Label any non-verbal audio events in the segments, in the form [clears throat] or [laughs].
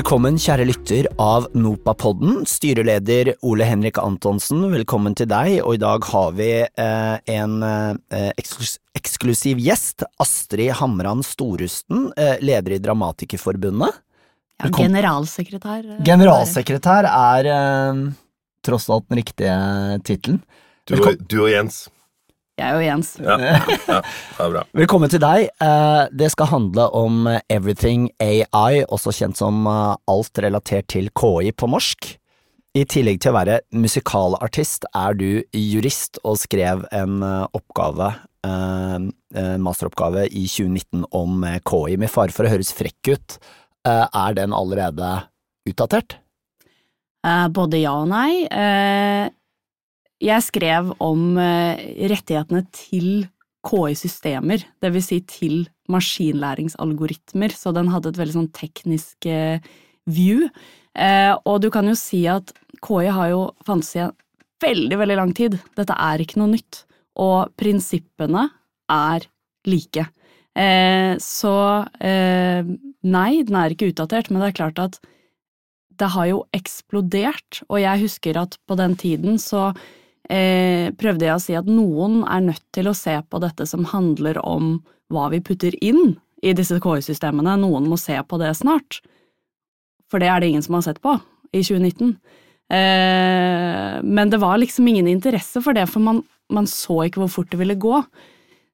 Velkommen, kjære lytter av NOPA-podden. Styreleder Ole Henrik Antonsen, velkommen til deg. Og i dag har vi eh, en eh, eksklus eksklusiv gjest. Astrid Hamran Storusten, eh, leder i Dramatikerforbundet. Ja, generalsekretær. eh, Generalsekretær er eh, tross alt den riktige tittelen. Du du og Jens. Jeg og Jens. Ja, ja, det er bra. Velkommen til deg. Eh, Det skal handle om Everything AI, også kjent som eh, alt relatert til KI på norsk. I tillegg til å være musikalartist er du jurist og skrev en eh, oppgave, eh, en masteroppgave i 2019 om KI. Med fare for å høres frekk ut, eh, er den allerede utdatert? Eh, Både ja og nei. Jeg skrev om eh, rettighetene til KI-systemer, vil si til maskinlæringsalgoritmer, så den hadde et veldig sånn teknisk eh, view. Eh, Og du kan jo si at KI har jo fantes i en veldig, veldig lang tid. Dette er ikke noe nytt, og prinsippene er like. Så nei, den er ikke utdatert, men det er klart at det har jo eksplodert, og jeg husker at på den tiden så eh, prøvde jeg å si at noen er nødt til å se på dette som handler om hva vi putter inn i disse KI-systemene, noen må se på det snart. For det er det ingen som har sett på i 2019. Eh, men det var liksom ingen interesse for det, for man, man så ikke hvor fort det ville gå.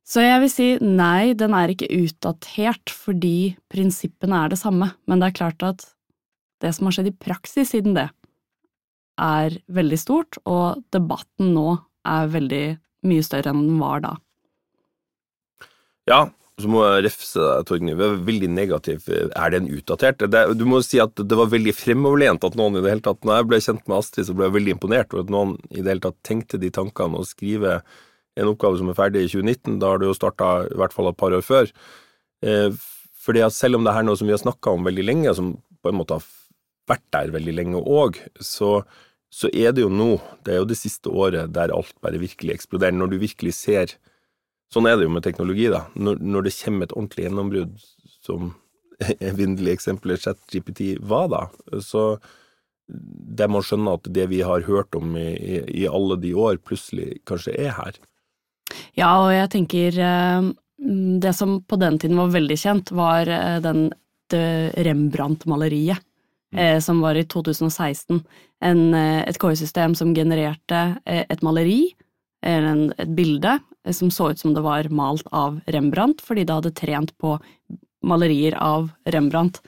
Så jeg vil si nei, den er ikke utdatert fordi prinsippene er det samme, men det er klart at det som har skjedd i praksis siden det, er veldig stort, og debatten nå er veldig mye større enn den var da. Ja, så må jeg refse deg, Torgny. Veldig negativ. Er den utdatert? Det, du må si at det var veldig fremoverlent at noen i det hele tatt Når jeg ble kjent med Astrid, så ble jeg veldig imponert over at noen i det hele tatt tenkte de tankene å skrive en oppgave som er ferdig i 2019. Da har du jo starta i hvert fall et par år før. Eh, fordi at selv om det er noe som vi har snakka om veldig lenge, som på en måte har vært der veldig lenge òg, så, så er det jo nå, det er jo det siste året der alt bare virkelig eksploderer. Når du virkelig ser Sånn er det jo med teknologi, da. Når, når det kommer et ordentlig gjennombrudd, som [laughs] evinnelige eksempelet ChatGPT var, da, så der man skjønner at det vi har hørt om i, i, i alle de år, plutselig kanskje er her. Ja, og jeg tenker eh, Det som på den tiden var veldig kjent, var eh, den det Rembrandt-maleriet. Eh, Som var i 2016. En, eh, et KI-system som genererte eh, et maleri, eller en, et bilde, eh, som så ut som det var malt av Rembrandt, fordi det hadde trent på malerier av Rembrandt.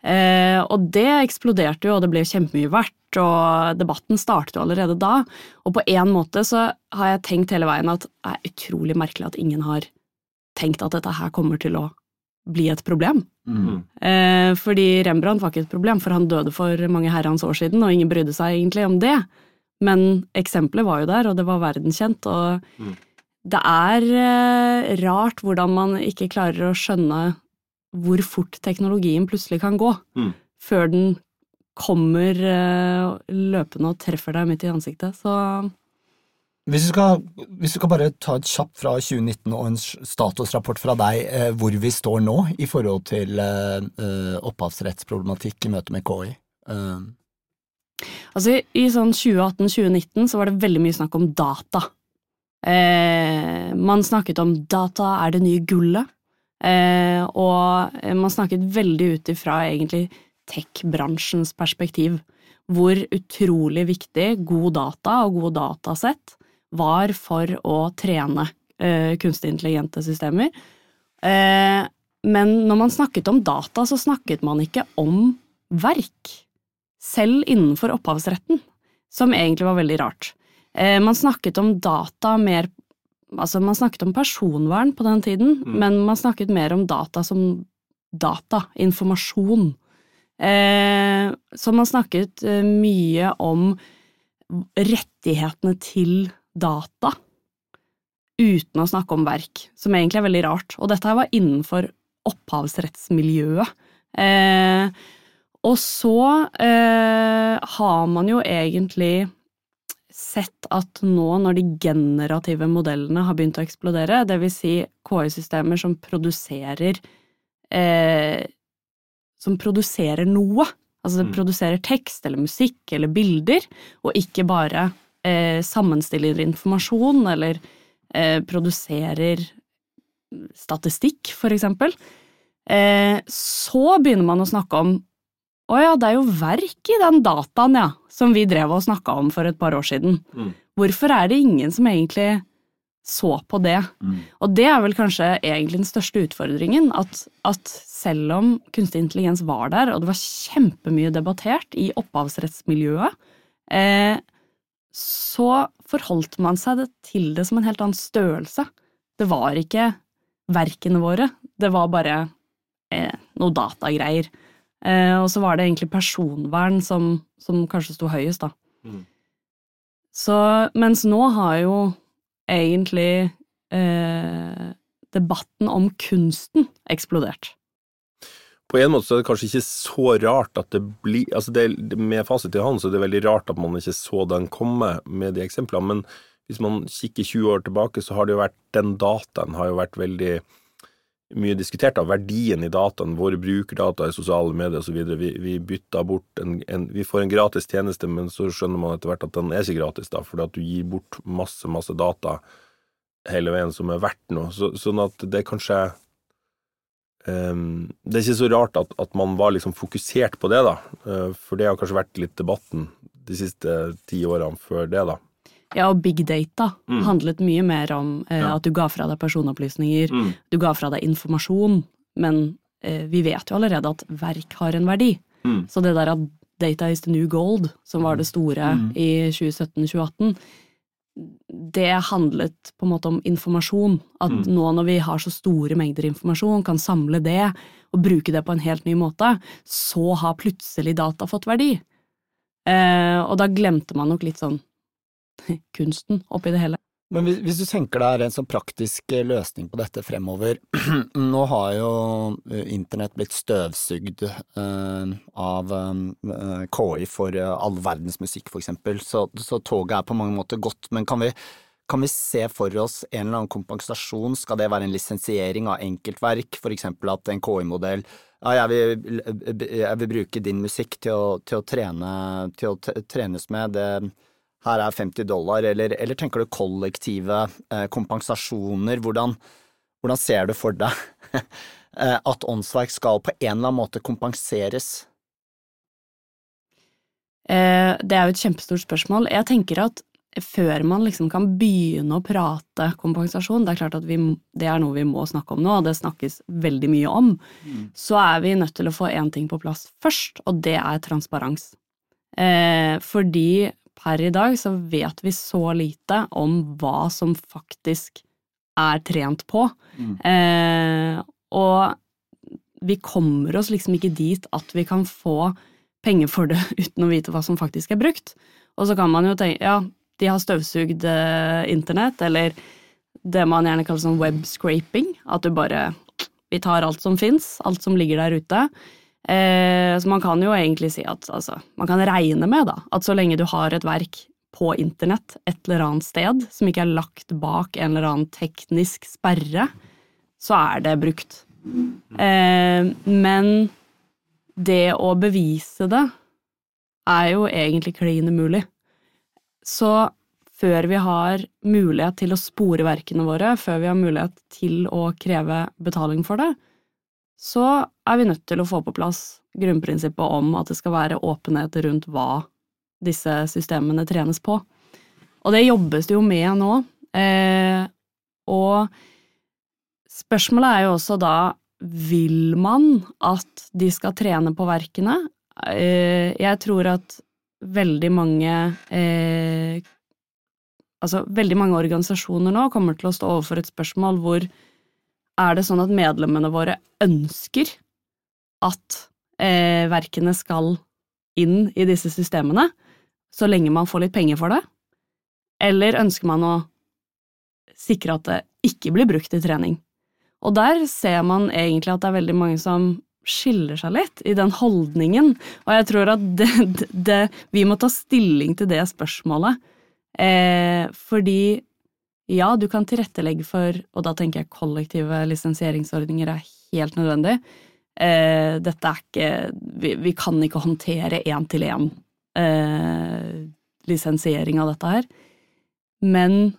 Eh, og det eksploderte jo, og det ble kjempemye verdt, og debatten startet jo allerede da. Og på en måte så har jeg tenkt hele veien at det er utrolig merkelig at ingen har tenkt at dette her kommer til å bli et problem. Eh, fordi Rembrandt var ikke et problem, for han døde for mange herrens år siden, og ingen brydde seg egentlig om det. Men eksempelet var jo der, og det var verdenskjent, og det er eh, rart hvordan man ikke klarer å skjønne hvor fort teknologien plutselig kan gå, Mm. før den kommer eh, løpende og treffer deg midt i ansiktet. Så Hvis du, skal, hvis du kan bare ta et kjapt fra 2019 og en statusrapport fra deg, eh, hvor vi står nå i forhold til eh, eh, opphavsrettsproblematikk i møte med KI. Eh, Altså, i, sånn 2018-2019 så var det veldig mye snakk om data. Eh, man snakket om data er det nye gullet, eh, og man snakket veldig ut ifra egentlig tech-bransjens perspektiv. Hvor utrolig viktig god data og god datasett var for å trene eh, kunstig intelligente systemer. Eh, men når man snakket om data, så snakket man ikke om verk selv innenfor opphavsretten, som egentlig var veldig rart. Eh, man snakket om data mer Altså, man snakket om personvern på den tiden, men man snakket mer om data som data, informasjon. Eh, så man snakket eh, mye om rettighetene til data, uten å snakke om verk, som egentlig er veldig rart. Og dette her var innenfor opphavsrettsmiljøet. Eh, og så eh, har man jo egentlig sett at nå når de generative modellene har begynt å eksplodere, vil si KI-systemer som produserer eh, som produserer noe, Altså det Mm. produserer tekst eller musikk eller bilder, og ikke bare eh, sammenstiller informasjon eller eh, produserer statistikk, for eksempel. Eh, så begynner man å snakke om å ja, det er jo verk i den dataen, ja, som vi drev og snakka om for et par år siden. Mm. Hvorfor er det ingen som egentlig så på det? Og det er vel kanskje egentlig den største utfordringen, at, at selv om kunstig intelligens var der, og det var kjempemye debattert i opphavsrettsmiljøet, eh, så forholdt man seg til det som en helt annen størrelse. Det var ikke verkene våre, det var bare eh, noe datagreier. Eh, og så var det egentlig personvern som, som kanskje sto høyest, da. Mm. Så mens nå har jo egentlig eh, debatten om kunsten eksplodert. På en måte så er det kanskje ikke så rart at det blir altså det, Med fasit i hånd så er det veldig rart at man ikke så den komme med de eksemplene, men hvis man kikker 20 år tilbake, så har det jo vært den dataen har jo vært veldig mye diskutert av verdien i dataen, våre brukerdata i sosiale medier osv. Vi, vi bytter bort en, en Vi får en gratis tjeneste, men så skjønner man etter hvert at den er ikke gratis, da, fordi at du gir bort masse, masse data hele veien som er verdt noe. Så, sånn at det er kanskje det er ikke så rart at, at, man var liksom fokusert på det, da. Uh, for det har kanskje vært litt debatten de siste ti årene før det, da. Ja, og big data Mm. handlet mye mer om eh, Ja. at du ga fra deg personopplysninger, du ga fra deg informasjon, men eh, vi vet jo allerede at verk har en verdi. Mm. Så det der at data is the new gold, som var det store Mm. i 2017-2018, det handlet på en måte om informasjon. At Mm. nå når vi har så store mengder informasjon, kan samle det og bruke det på en helt ny måte, så har plutselig data fått verdi. Eh, og da glemte man nok litt sånn [laughs] kunsten oppi det hele. Men hvis, hvis du tenker deg en sånn praktisk eh, løsning på dette fremover [clears throat] Nå har jo eh, internett blitt støvsugd eh, av eh, KI for eh, all verdens musikk, for eksempel, så, så toget er på mange måter gått. Men kan vi, kan vi se for oss en eller annen kompensasjon? Skal det være en lisensiering av enkeltverk, for eksempel at en KI-modell ja, jeg vil, jeg vil bruke din musikk til å, til å, trene, til å trenes med. Det, her er 50 dollar, eller, eller tenker du kollektive eh, kompensasjoner? Hvordan, hvordan ser du for deg [laughs] eh, at åndsverk skal på en eller annen måte kompenseres? Eh, det er jo et kjempestort spørsmål. Jeg tenker at før man liksom kan begynne å prate kompensasjon, det er klart at vi, det er noe vi må snakke om nå, og det snakkes veldig mye om, så er vi nødt til å få én ting på plass først, og det er transparens. Eh, fordi per i dag så vet vi så lite om hva som faktisk er trent på. Eh, og vi kommer oss liksom ikke dit at vi kan få penger for det [laughs] uten å vite hva som faktisk er brukt. Og så kan man jo tenke ja, de har støvsugd eh, internett, eller det man gjerne kaller sånn webscraping, at du bare Vi tar alt som fins, alt som ligger der ute. Eh, så man kan jo egentlig si at altså, man kan regne med da, at så lenge du har et verk på internett et eller annet sted som ikke er lagt bak en eller annen teknisk sperre, så er det brukt. Eh, men det å bevise det er jo egentlig klin umulig. Så før vi har mulighet til å spore verkene våre, før vi har mulighet til å kreve betaling for det, så er vi nødt til å få på plass grunnprinsippet om at det skal være åpenhet rundt hva disse systemene trenes på. Og det jobbes det jo med nå. Eh, og spørsmålet er jo også da vil man at de skal trene på verkene? Eh, jeg tror at veldig mange eh, Altså, veldig mange organisasjoner nå kommer til å stå overfor et spørsmål hvor er det sånn at medlemmene våre ønsker at eh, verkene skal inn i disse systemene, så lenge man får litt penger for det? Eller ønsker man å sikre at det ikke blir brukt i trening? Og der ser man egentlig at det er veldig mange som skiller seg litt i den holdningen, og jeg tror at det, det, vi må ta stilling til det spørsmålet, eh, fordi ja, du kan tilrettelegge for, og da tenker jeg kollektive lisensieringsordninger er helt nødvendig, eh, dette er ikke vi, vi kan ikke håndtere én-til-én eh, lisensiering av dette her. Men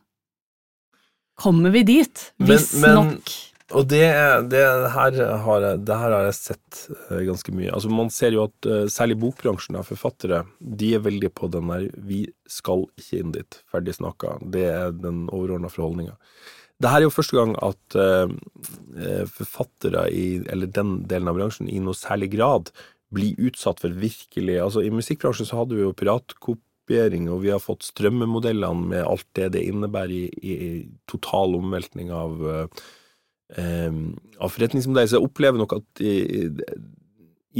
kommer vi dit? Hvis Men- men- nok Og det, det, her har jeg, det her har jeg sett eh, ganske mye. Altså Man ser jo at eh, særlig bokbransjen av forfattere, de er veldig på den der 'vi skal ikke inn dit', ferdig snakka. Det er den overordna forholdninga. Det her er jo første gang at eh, forfattere i, eller den delen av bransjen, i noe særlig grad blir utsatt for virkelig Altså I musikkbransjen så hadde vi jo piratkopiering, og vi har fått strømmemodellene med alt det det innebærer i, i, i total omveltning av uh, av forretningsmodell, så jeg opplever nok at i,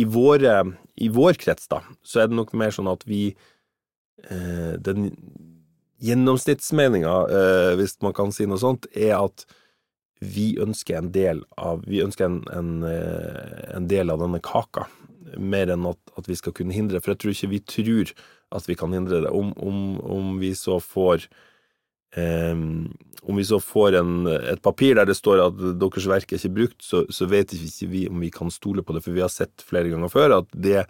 i, våre, i vår krets, da, så er det nok mer sånn at vi Den gjennomsnittsmeninga, eh, hvis man kan si noe sånt, er at vi ønsker en del av en, en, eh, en del av denne kaka, mer enn at, at vi skal kunne hindre. For jeg tror ikke vi tror at vi kan hindre det. Om, om, om vi så får Um, om vi så får en, et papir der det står at deres verk er ikke brukt, så, så vet ikke vi om vi kan stole på det, for vi har sett flere ganger før at det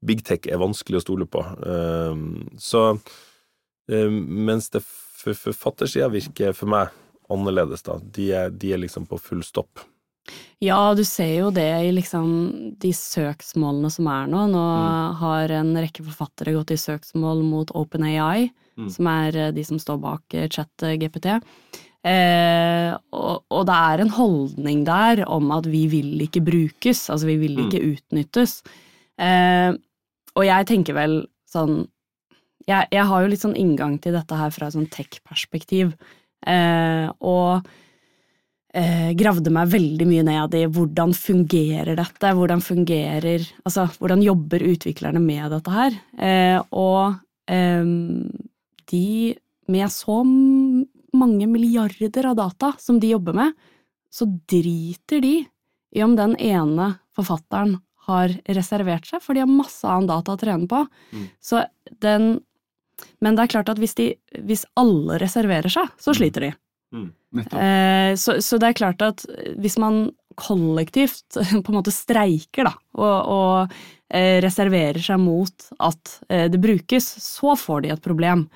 big tech er vanskelig å stole på. Um, så mens det for forfattersida virker for meg annerledes, da. De er, de er liksom på full stopp. Ja, du ser jo det i liksom de søksmålene som er nå. Nå Mm. har en rekke forfattere gått i søksmål mot OpenAI, Mm. som er eh, de som står bak eh, chat-GPT. Eh, og, og det er en holdning der om at vi vil ikke brukes, altså vi vil Mm. ikke utnyttes. Eh, og jeg tenker vel sånn jeg, jeg har jo litt sånn inngang til dette her fra et sånn tech-perspektiv. Eh, og eh, gravde meg veldig mye ned i hvordan fungerer dette, hvordan fungerer Altså, hvordan jobber utviklerne med dette her? Eh, og eh, de med så mange milliarder av data som de jobber med, så driter de i om den ene forfatteren har reservert seg, for de har masse annen data å trene på. Mm. Så den Men det er klart at hvis, de, hvis alle reserverer seg, så sliter de. Eh, så, så det er klart at hvis man kollektivt [laughs] på en måte streiker da, og, og eh, reserverer seg mot at eh, det brukes, så får de et problem.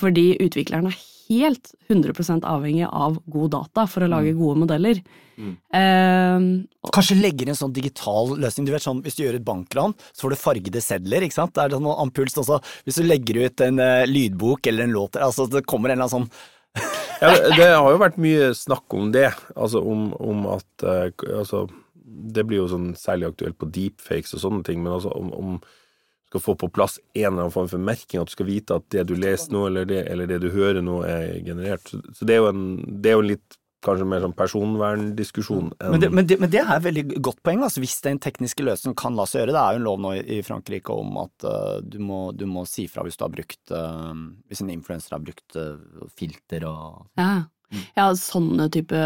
Fordi utviklerne er helt 100% avhengig av god data for å lage gode modeller. Mm. Eh, Kanskje legger en sånn digital løsning. Du vet sånn, Hvis du gjør et bankran, så får du fargede sedler. ikke sant? Det er sånn ampuls også. Hvis du legger ut en uh, lydbok eller en låt, altså det kommer en eller annen sånn Ja, det har jo vært mye snakk om det, altså om, om at uh, altså, Det blir jo sånn særlig aktuelt på deepfakes og sånne ting, men altså om, om skal få på plass en eller annen form for merking, at du skal vite at det du leser nå, eller det, eller det du hører nå, er generert. Så, det er jo en, det er jo en litt kanskje mer sånn personverndiskusjon enn Men det, men, det, men det er et veldig godt poeng, altså, hvis den tekniske løsningen kan la seg gjøre. Det er jo en lov nå i, Frankrike om at uh, du, må, du må si fra hvis du har brukt uh, Hvis en influenser har brukt uh, filter og ja. ja, sånne type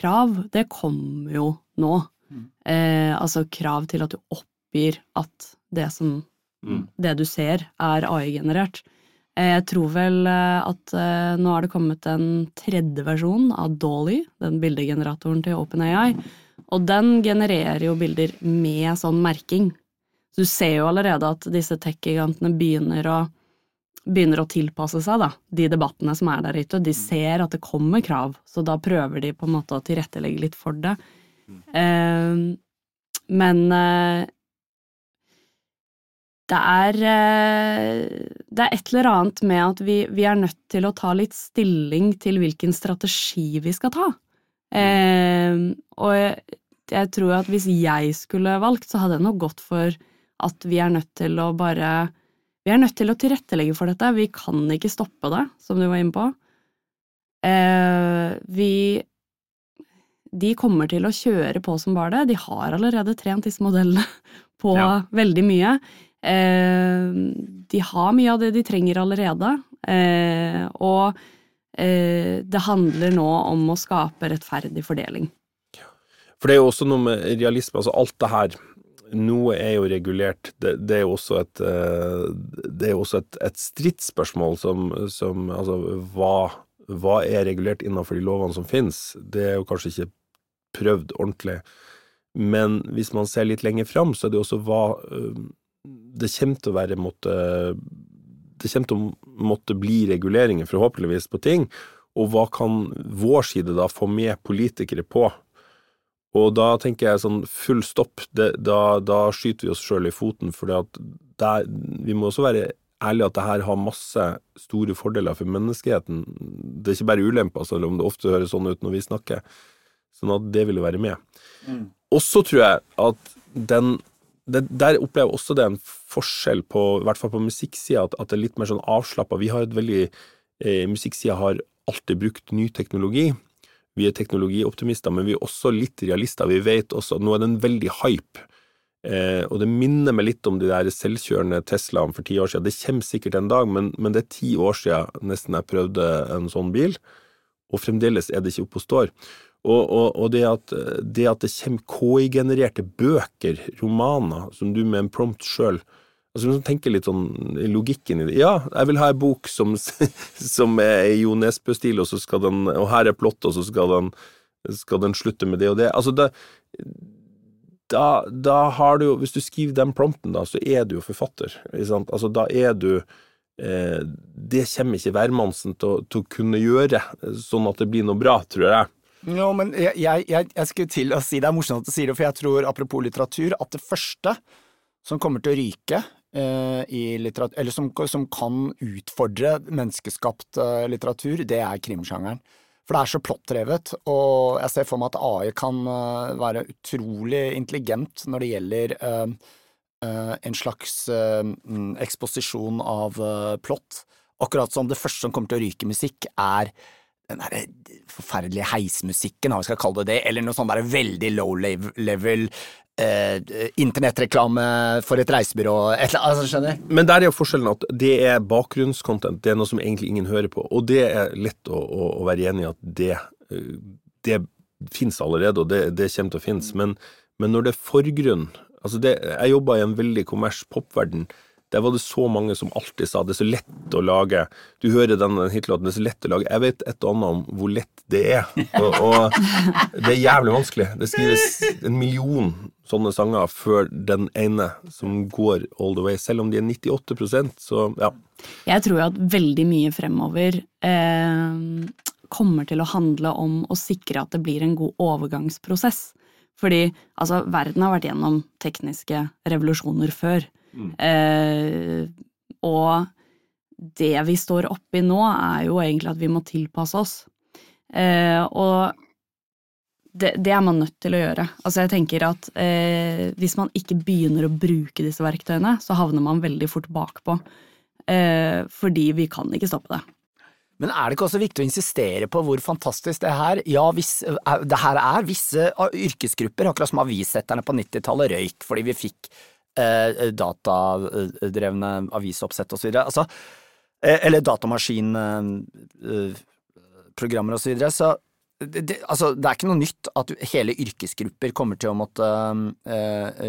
krav, det kommer jo nå. Mm. Eh, altså krav til at du oppgir at det som Mm. det du ser, er AI-generert. Eh, Jeg tror vel eh, at eh, nå har det kommet en tredje versjon av Dolly, den bildegeneratoren til OpenAI, og den genererer jo bilder med sånn merking. Så du ser jo allerede at disse tech-gigantene begynner å begynner å tilpasse seg da, de debattene som er der ute. De ser at det kommer krav, så da prøver de på en måte å tilrettelegge litt for det. Eh, men det er eh, Det er et eller annet med at vi, vi er nødt til å ta litt stilling til hvilken strategi vi skal ta. Eh, og jeg, jeg tror at hvis jeg skulle valgt, så hadde jeg nok gått for at vi er nødt til å bare Vi er nødt til å tilrettelegge for dette. Vi kan ikke stoppe det, som du var inne på. Eh, vi De kommer til å kjøre på som bare det. De har allerede trent disse modellene [laughs] på Ja. veldig mye. Eh, de har mye av det de trenger allerede, eh, og eh, det handler nå om å skape rettferdig fordeling. For det er jo også noe med realisme, altså alt det her Noe er jo regulert, det, det er jo også et Det er jo også et, et stridsspørsmål som, som Altså, hva, hva er regulert innenfor de lovene som finnes? Det er jo kanskje ikke prøvd ordentlig. Men hvis man ser litt lenger fram, så er det også hva Det kommer til å være måtte Det kommer til å måtte bli reguleringer, forhåpentligvis, på ting. Og hva kan vår side da få med politikere på? Og da tenker jeg sånn full stopp, det, da, da, skyter vi oss sjøl i foten, for vi må også være ærlige at det her har masse store fordeler for menneskeheten. Det er ikke bare ulemper, selv om det ofte høres sånn ut når vi snakker. Sånn at det ville være med. Mm. Og så tror jeg at den det, Der opplever jeg også det en forskjell på, i hvert fall på musikksida, at, at, det er litt mer sånn avslappa. Vi har et veldig eh, Musikksida har alltid brukt ny teknologi. Vi er teknologioptimister, men vi er også litt realister. Vi vet også at nå er det en veldig hype. Eh, og det minner meg litt om de der selvkjørende Teslaene for ti år siden. Det kommer sikkert en dag, men, men det er ti år siden nesten jeg prøvde en sånn bil, og fremdeles er det ikke oppe og står. Og, og, og det, at, det, at, det kommer KI-genererte bøker, romaner, som du med en prompt sjøl Altså Hvis man tenker litt sånn logikken i det Ja, jeg vil ha ei bok som, som er i Jo Nesbø-stil, og Og her er plott, og så skal den, skal den slutte med det og det. Altså, det, da, da, har du jo Hvis du skriver den prompten, da, så er du jo forfatter. Altså, da er du eh, Det kommer ikke hvermannsen til, til, å kunne gjøre, sånn at det blir noe bra, tror jeg. Jo, men jeg, jeg, jeg, skulle til å si det er morsomt at du sier det, for jeg tror, apropos litteratur, at det første som kommer til å ryke eh, i litteratur, eller som, som, kan utfordre menneskeskapt eh, litteratur, det er krimsjangeren. For det er så plottdrevet, og jeg ser for meg at AI kan uh, være utrolig intelligent når det gjelder uh, uh, en slags eksposisjon av plott. Akkurat som det første som kommer til å ryke musikk, er den derre forferdelige heismusikken, hva vi skal kalle det det, eller noe sånn der veldig low level eh, internettreklame for et reisebyrå, et eller annet, altså, skjønner Men der er jo forskjellen at det er bakgrunnscontent, det er noe som egentlig ingen hører på, og det er lett å, å, å være enig i at det, eh, det finnes allerede, og det, det kommer til å finnes, men, men når det er forgrunn Altså det, jeg jobba i en veldig kommers popverden der var det så mange som alltid sa det er så lett å lage Du hører den hitlåten, det er så lett å lage Jeg vet et og annet om hvor lett det er. Og, og det er jævlig vanskelig. Det skrives en million sånne sanger før den ene som går all the way. Selv om de er 98% så ja. Jeg tror at veldig mye fremover eh, kommer til å handle om å sikre at det blir en god overgangsprosess. Fordi altså, verden har vært gjennom tekniske revolusjoner før. Mm. Eh, og det vi står oppi nå, er jo egentlig at vi må tilpasse oss. Eh, og det, det, er man nødt til å gjøre. Altså jeg tenker at eh, Hvis man ikke begynner å bruke disse verktøyene, så havner man veldig fort bakpå. Eh, fordi vi kan ikke stoppe det. Men er det ikke også viktig å insistere på hvor fantastisk det er her? Ja, hvis, eh, det her er visse yrkesgrupper, akkurat som avissetterne på 90-tallet røyk fordi vi fikk eh, datadrevne avisoppsett videre. Altså, eh, eller datamaskinprogrammer osv. og så videre. Så det, altså, det er ikke noe nytt at hele yrkesgrupper kommer til å måtte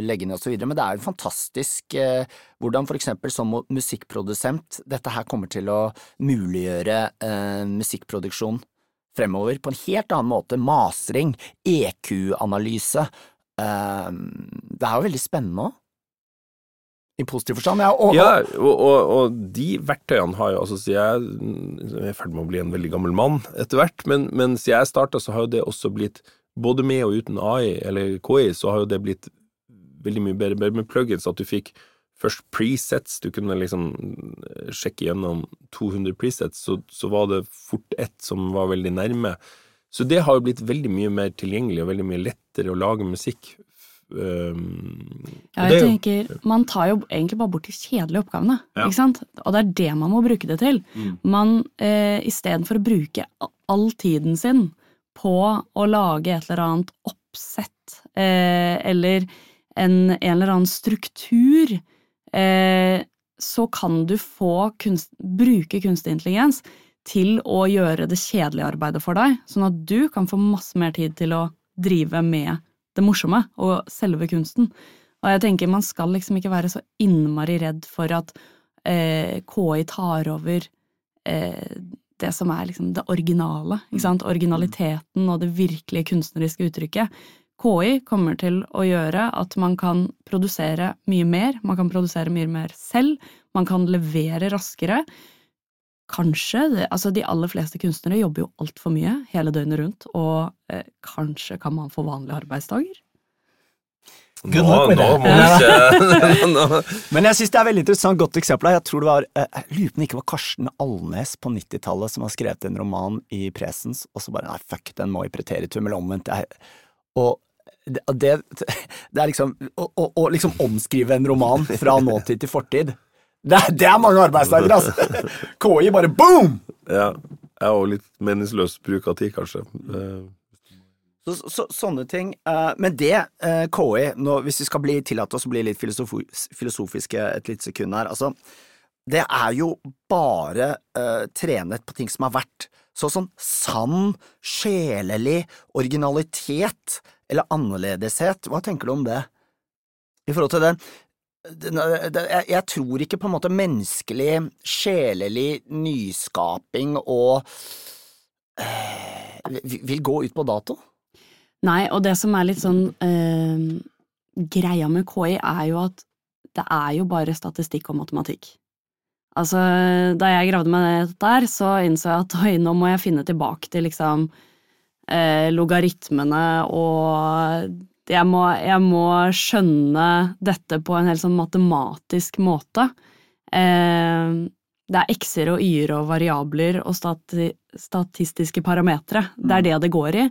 legge ned videre, men det er jo fantastisk hvordan for eksempel som musikkprodusent dette her kommer til å muliggjøre musikkproduksjon fremover på en helt annen måte. Masring, EQ-analyse. det er jo veldig spennende òg. I positiv forstand, ja. Og, ja, og, og, og, de verktøyene har jo altså siden jeg, jeg er i ferd med å bli en veldig gammel mann etter hvert, men, siden jeg starta, så har jo det også blitt Både med og uten AI eller KI, så har jo det blitt veldig mye bedre, bedre med plugins. At du fikk først presets, du kunne liksom sjekke gjennom 200 presets, så, så var det fort ett som var veldig nærme. Så det har jo blitt veldig mye mer tilgjengelig og veldig mye lettere å lage musikk Um, ja, jeg tenker, Man tar jo egentlig bare bort de kjedelige oppgavene. Ja. ikke sant? Og det er det man må bruke det til. Mm. Man, eh, Istedenfor å bruke all tiden sin på å lage et eller annet oppsett eh, eller en, en, eller annen struktur, eh, så kan du få kunst, bruke kunstig intelligens til å gjøre det kjedelige arbeidet for deg, sånn at du kan få masse mer tid til å drive med det morsomme og selve kunsten. Og jeg tenker man skal liksom ikke være så innmari redd for at eh, KI tar over eh, det som er liksom det originale. ikke sant? Originaliteten og det virkelige kunstneriske uttrykket. KI kommer til å gjøre at man kan produsere mye mer, man kan produsere mye mer selv, man kan levere raskere. Kanskje, det, altså De aller fleste kunstnere jobber jo altfor mye hele døgnet rundt, og eh, kanskje kan man få vanlige arbeidsdager? Good Nå, nå må vi ikke. [laughs] [laughs] Men jeg synes det er veldig interessant, godt eksempel. her. Jeg tror det var, eh, jeg lurer på om det ikke var Karsten Alnes på 90-tallet som har skrevet en roman i presens, og så bare nei, fuck, den må i preteritum, eller omvendt. Jeg, og det, det, [laughs] det er liksom å, å, å liksom omskrive en roman fra nåtid til fortid. Det, er- det er mange arbeidsdager, altså! [laughs] KI bare boom! Ja, jeg har jo litt meningsløs bruk av tid, kanskje. Eh, Så, så, sånne ting. eh, men det, eh, KI, nå, hvis vi skal bli tillatt oss å bli litt filosofiske et lite sekund her, altså, det er jo bare uh, trenet på ting som har vært. Så sånn sann, sjelelig originalitet eller annerledeshet, hva tenker du om det? I forhold til den- det jeg, tror ikke på en måte menneskelig, sjelelig nyskaping og øh, vil gå ut på dato. Nei, og det som er litt sånn øh, Greia med KI er jo at det er jo bare statistikk og matematikk. Altså, da jeg gravde meg der, så innså jeg at [laughs] oi, nå må jeg finne tilbake til liksom øh, logaritmene og jeg må, jeg må skjønne dette på en helt sånn matematisk måte. Eh, det er x-er og y-er og variabler og stati statistiske parametere. Det er det det går i.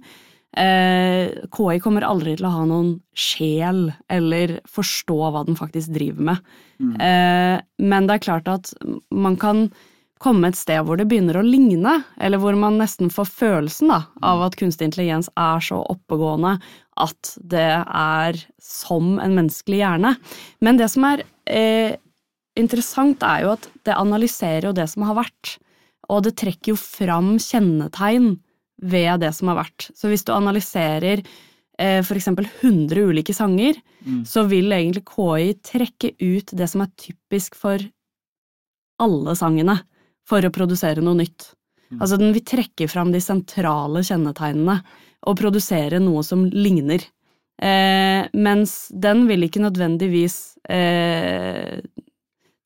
Eh, KI kommer aldri til å ha noen sjel eller forstå hva den faktisk driver med. Eh, men det er klart at man kan komme et sted hvor det begynner å ligne, eller hvor man nesten får følelsen da, av at kunstig intelligens er så oppegående at det er som en menneskelig hjerne. Men det som er eh, interessant, er jo at det analyserer jo det som har vært, og det trekker jo fram kjennetegn ved det som har vært. Så hvis du analyserer eh, eksempel 100 ulike sanger, så vil egentlig KI trekke ut det som er typisk for alle sangene, for å produsere noe nytt. Altså den vil trekke fram de sentrale kjennetegnene og produsere noe som ligner. Eh, mens den vil ikke nødvendigvis eh,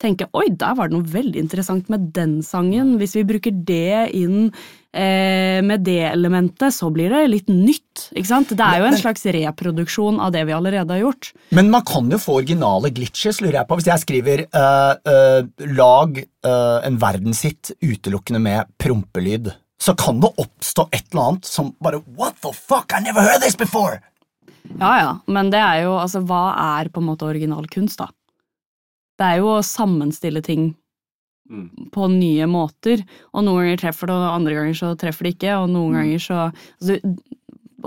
tenke oi, der var det noe veldig interessant med den sangen. Hvis vi bruker det inn eh, med det elementet, så blir det litt nytt. Ikke sant? Det er jo en slags reproduksjon av det vi allerede har gjort. Men man kan jo få originale glitches, lurer jeg på. Hvis jeg skriver uh, uh, lag uh, en verdenshit utelukkende med prompelyd, så kan det oppstå et eller annet som bare What the fuck, I never heard this before! Ja ja, men det er jo altså hva er på en måte original kunst, da? Det er jo å sammenstille ting på nye måter, og noen ganger treffer det, og andre ganger så treffer det ikke, og noen ganger så altså,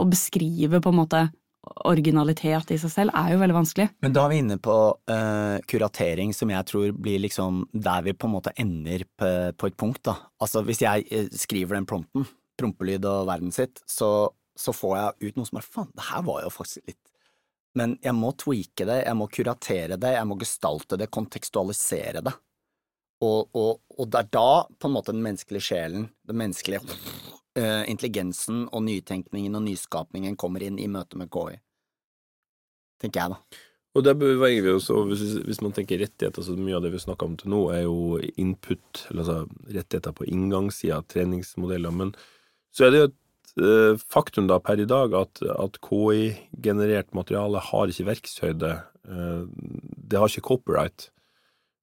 Å beskrive på en måte originalitet i seg selv er jo veldig vanskelig. Men da er vi inne på uh, kuratering, som jeg tror blir liksom der vi på en måte ender på, på et punkt, da. Altså hvis jeg eh, skriver den prompten, prompelyd og verden sitt, så, så får jeg ut noe som er faen, det her var jo faktisk litt Men jeg må tweake det, jeg må kuratere det, jeg må gestalte det, kontekstualisere det. Og, og, og det er da på en måte den menneskelige sjelen, den menneskelige uh, intelligensen og nytenkningen og nyskapningen kommer inn i møte med KI. Tenker jeg, da. Og der beveger vi oss, og hvis, hvis man tenker rettigheter, så mye av det vi snakker om til nå, er jo input, eller altså rettigheter på inngangssida, treningsmodeller. Men så er det jo eh, faktum da per i dag at, at KI-generert materiale har ikke verkshøyde. eh, det har ikke copyright.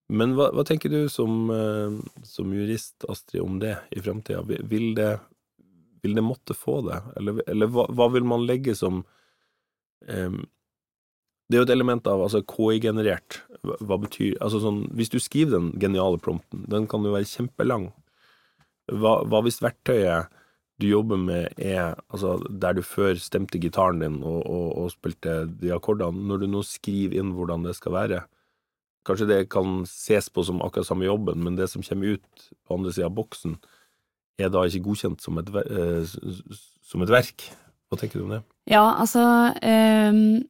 Men hva, hva tenker du som, eh, som jurist, Astrid, om det i framtida? Vil, vil det måtte få det, eller, eller hva, hva vil man legge som um, det er jo et element av altså KI-generert. Hva betyr altså sånn, Hvis du skriver den geniale prompten, den kan jo være kjempelang. Hva, hva hvis verktøyet du jobber med er altså der du før stemte gitaren din og, og, og spilte de akkordene, når du nå skriver inn hvordan det skal være Kanskje det kan ses på som akkurat samme jobben, men det som kommer ut på andre sida av boksen, er da ikke godkjent som et, eh, s- som et verk. Hva tenker du om det? Ja, altså um,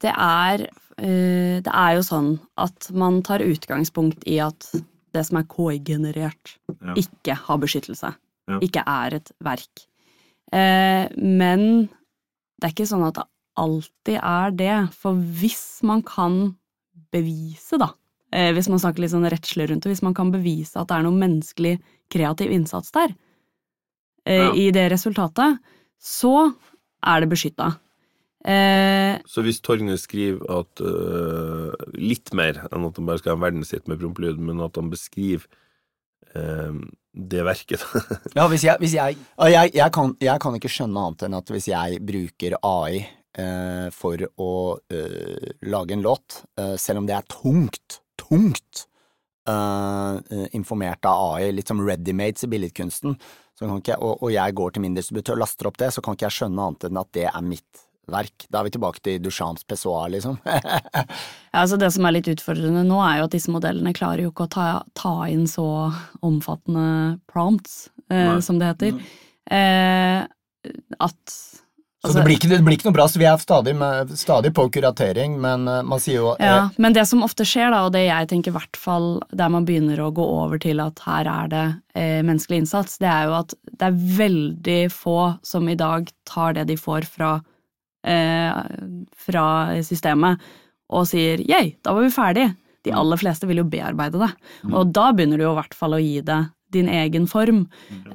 Det er uh, Det er jo sånn at man tar utgangspunkt i at det som er KI-generert, Ja. ikke har beskyttelse. Ja. Ikke er et verk. Eh, men det er ikke sånn at det alltid er det, for hvis man kan bevise, da, eh, hvis man snakker litt sånn rettslig rundt det, hvis man kan bevise at det er noe menneskelig kreativ innsats der, eh, Ja. i det resultatet, så er det beskytta. Eh, Så hvis Torgny skriver at uh, litt mer enn at han bare skal ha verden sitt med prompelyd, men at han beskriver øh, det verket. [laughs] Ja, hvis jeg, hvis jeg, jeg, jeg, kan, jeg kan ikke skjønne annet enn at hvis jeg bruker AI eh, for å eh, lage en låt, eh, selv om det er tungt, tungt eh, eh, informert av AI, litt som ready-mates i billedkunsten, så kan ikke, og, og jeg går til min distributør og laster opp det, så kan ikke jeg skjønne annet enn at det er mitt verk. Da er vi tilbake til Duchamps pessoir, liksom. [laughs] ja, altså det som er litt utfordrende nå, er jo at disse modellene klarer jo ikke å ta, ta inn så omfattende prompts, eh, som det heter. Eh, at så det blir, ikke, det blir ikke noe bra, så vi er stadig, med, stadig på kuratering, men eh, man sier jo Ja, men det som ofte skjer, da, og det jeg tenker i hvert fall der man begynner å gå over til at her er det eh, menneskelig innsats, det er jo at det er veldig få som i dag tar det de får fra, eh, fra systemet, og sier 'yay, da var vi ferdig'. De aller fleste vil jo bearbeide det, og da begynner du jo i hvert fall å gi det din egen form.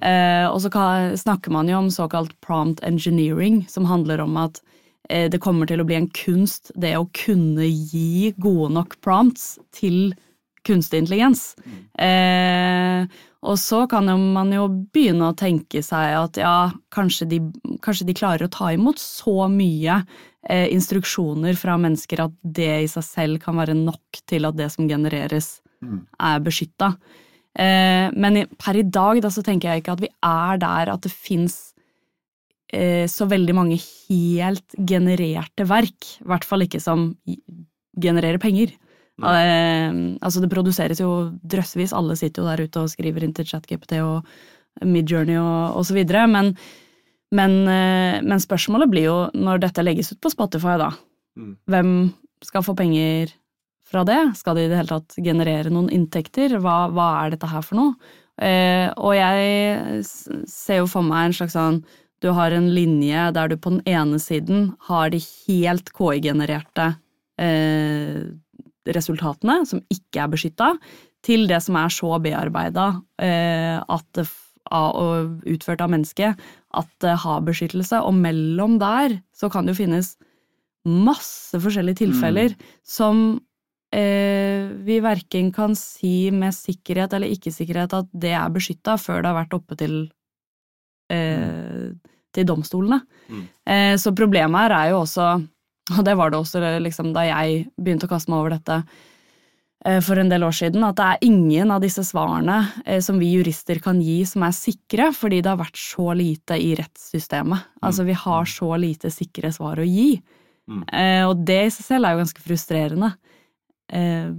Eh, og så snakker man jo om såkalt prompt engineering, som handler om at eh, det kommer til å bli en kunst, det å kunne gi gode nok prompts til kunstig intelligens. Eh, og så kan jo man jo begynne å tenke seg at ja, kanskje de, kanskje de klarer å ta imot så mye eh, instruksjoner fra mennesker at det i seg selv kan være nok til at det som genereres, er beskytta. Eh, men per i dag da, så tenker jeg ikke at vi er der at det fins eh, så veldig mange helt genererte verk. I hvert fall ikke som genererer penger. Eh, altså Det produseres jo drøssevis, alle sitter jo der ute og skriver inn til ChatGPT og Midjourney og, og så videre, men, men, eh, men spørsmålet blir jo, når dette legges ut på Spotify, da, Mm. hvem skal få penger fra det? Skal de i det hele tatt generere noen inntekter? Hva, hva er dette her for noe? Eh, og jeg ser jo for meg en slags sånn Du har en linje der du på den ene siden har de helt KI-genererte eh, resultatene, som ikke er beskytta, til det som er så bearbeida eh, at og utført av mennesket at det har beskyttelse. Og mellom der så kan det jo finnes masse forskjellige tilfeller som eh, vi verken kan si med sikkerhet eller ikke-sikkerhet at det er beskytta før det har vært oppe til, eh, til domstolene. Mm. Eh, så problemet her er jo også, og det var det også liksom, da jeg begynte å kaste meg over dette eh, for en del år siden, at det er ingen av disse svarene eh, som vi jurister kan gi som er sikre, fordi det har vært så lite i rettssystemet. Altså vi har så lite sikre svar å gi. Mm. Eh, og det i seg selv er jo ganske frustrerende. Eh,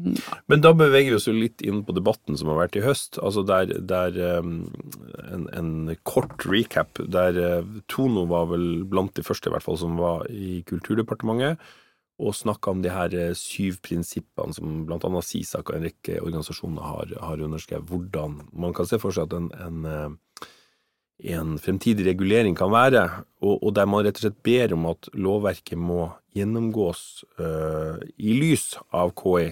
Men da beveger vi oss jo litt inn på debatten som har vært i høst. Altså der, der um, en, en kort recap der uh, Tono var vel blant de første i hvert fall som var i Kulturdepartementet og snakka om de her uh, syv prinsippene som blant annet SISAK og en rekke organisasjoner har, har underskrevet. Hvordan man kan se for seg at en, en, en fremtidig regulering kan være, og, og der man rett og slett ber om at lovverket må gjennomgås uh, i lys av KI.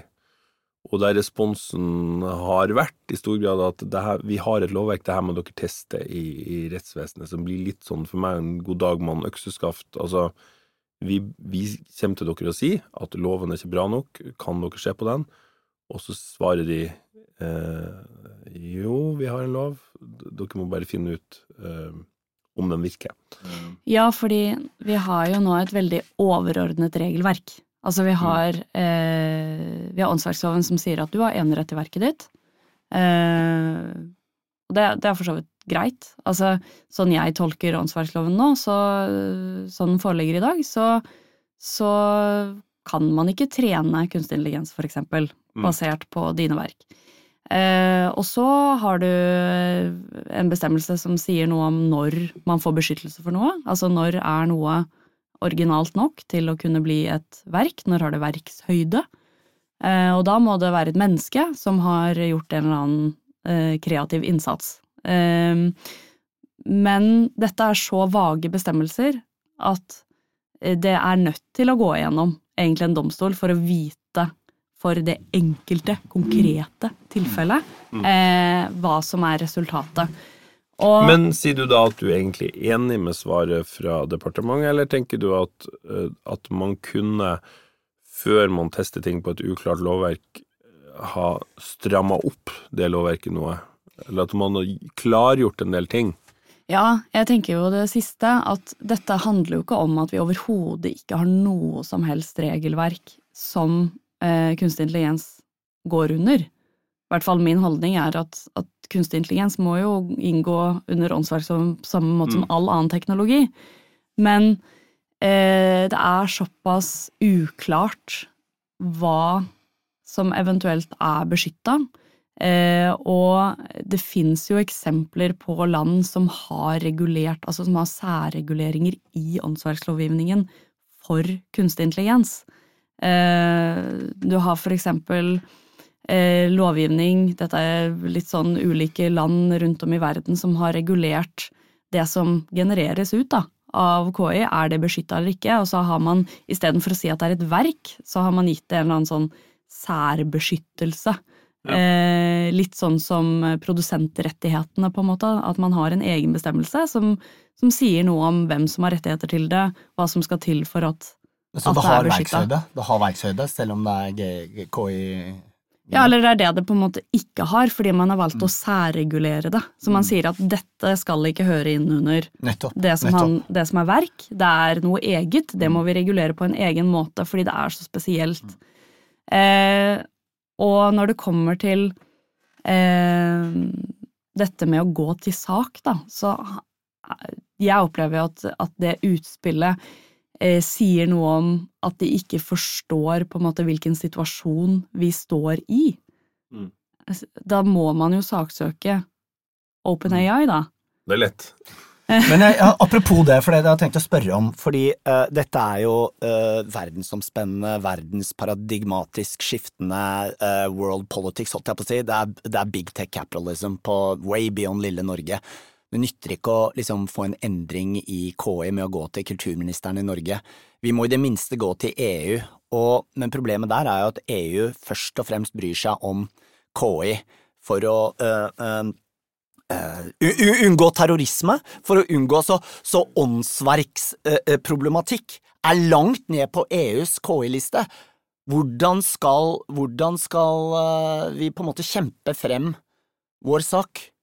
Og der responsen har vært i stor grad at her, vi har et lovverk, det her må dere teste i, i rettsvesenet, som blir litt sånn for meg en god dag mann økseskaft. Altså, vi, vi kommer til dere og sier at loven er ikke bra nok, kan dere se på den? Og så svarer de eh, jo, vi har en lov, dere må bare finne ut eh, om den virker. Ja, fordi vi har jo nå et veldig overordnet regelverk. Altså vi har, eh, vi har åndsverksloven som sier at du har enerett i verket ditt. Eh, og det, det er for så vidt greit. Altså sånn jeg tolker åndsverksloven nå, så, sånn den foreligger i dag, så, så kan man ikke trene kunstig intelligens, for eksempel, Mm. basert på dine verk. Eh, og så har du en bestemmelse som sier noe om når man får beskyttelse for noe. Altså når er noe originalt nok til å kunne bli et verk, når har det verkshøyde? Eh, og da må det være et menneske som har gjort en eller annen eh, kreativ innsats. Men dette er så vage bestemmelser at det er nødt til å gå igjennom egentlig en domstol for å vite for det enkelte, konkrete tilfellet eh, hva som er resultatet. Og, Men sier du da at du er egentlig enig med svaret fra departementet, eller tenker du at, eh, at man kunne, før man tester ting på et uklart lovverk, ha stramma opp det lovverket noe? Eller at man har klargjort en del ting? Ja, jeg tenker jo det siste, at dette handler jo ikke om at vi overhodet ikke har noe som helst regelverk som eh, kunstig intelligens går under. I hvert fall min holdning er at, at kunstig intelligens må jo inngå under åndsverk på samme måte som all annen teknologi. Men eh, det er såpass uklart hva som eventuelt er beskytta. Eh, og det fins jo eksempler på land som har regulert, altså som har særreguleringer i åndsverkslovgivningen for kunstig intelligens. Eh, du har for eksempel eh, lovgivning, dette er litt sånn ulike land rundt om i verden som har regulert det som genereres ut da, av KI, er det beskytta eller ikke? Og så har man istedenfor å si at det er et verk, så har man gitt det en eller annen sånn særbeskyttelse. Ja. Eh, litt sånn som produsentrettighetene, på en måte. At man har en egen bestemmelse som, som, sier noe om hvem som har rettigheter til det, hva som skal til for at, så det, det er beskytta. Det har verkshøyde, selv om det er KI ja, eller det er det det på en måte ikke har, fordi man har valgt å særregulere det. Så man sier at dette skal ikke høre inn under nettopp, det, som han, det, som er verk. Det er noe eget. Det må vi regulere på en egen måte fordi det er så spesielt. Eh, og når det kommer til eh, dette med å gå til sak, da, så jeg opplever jo at, at det utspillet eh, sier noe om at de ikke forstår på en måte hvilken situasjon vi står i. Mm. Da må man jo saksøke OpenAI, da. Det er lett. [laughs] Men jeg, ja, apropos det, for det jeg har tenkt å spørre om, fordi uh, dette er jo uh, verdensomspennende, verdensparadigmatisk skiftende uh, world politics, holdt jeg på å si. Det er, det er big tech capitalism på way beyond lille Norge. Det nytter ikke å liksom, få en endring i KI med å gå til kulturministeren i Norge. Vi må i det minste gå til EU, og, men problemet der er jo at EU først og fremst bryr seg om KI for å uh, uh, unngå terrorisme, for å unngå så, så åndsverksproblematikk uh, er langt ned på EUs KI-liste. Hvordan skal, hvordan skal vi på en måte kjempe frem vår sak?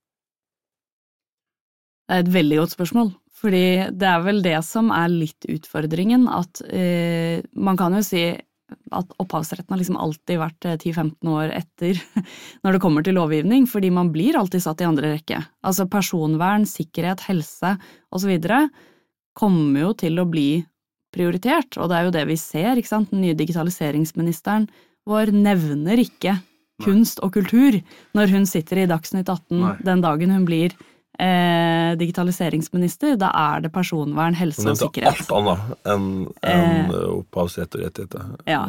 Det er et veldig godt spørsmål. Fordi det er vel det som er litt utfordringen, at eh, man kan jo si at opphavsretten har liksom alltid vært 10-15 år etter [laughs] når det kommer til lovgivning, fordi man blir alltid satt i andre rekke. Altså personvern, sikkerhet, helse osv. kommer jo til å bli prioritert, og det er jo det vi ser, ikke sant. Den nye digitaliseringsministeren vår nevner ikke kunst og kultur når hun sitter i Dagsnytt 18 Nei. den dagen hun blir eh, digitaliseringsminister, da er det personvern, helse og sikkerhet. alt annet enn en opphavsrett og rettigheter. Ja,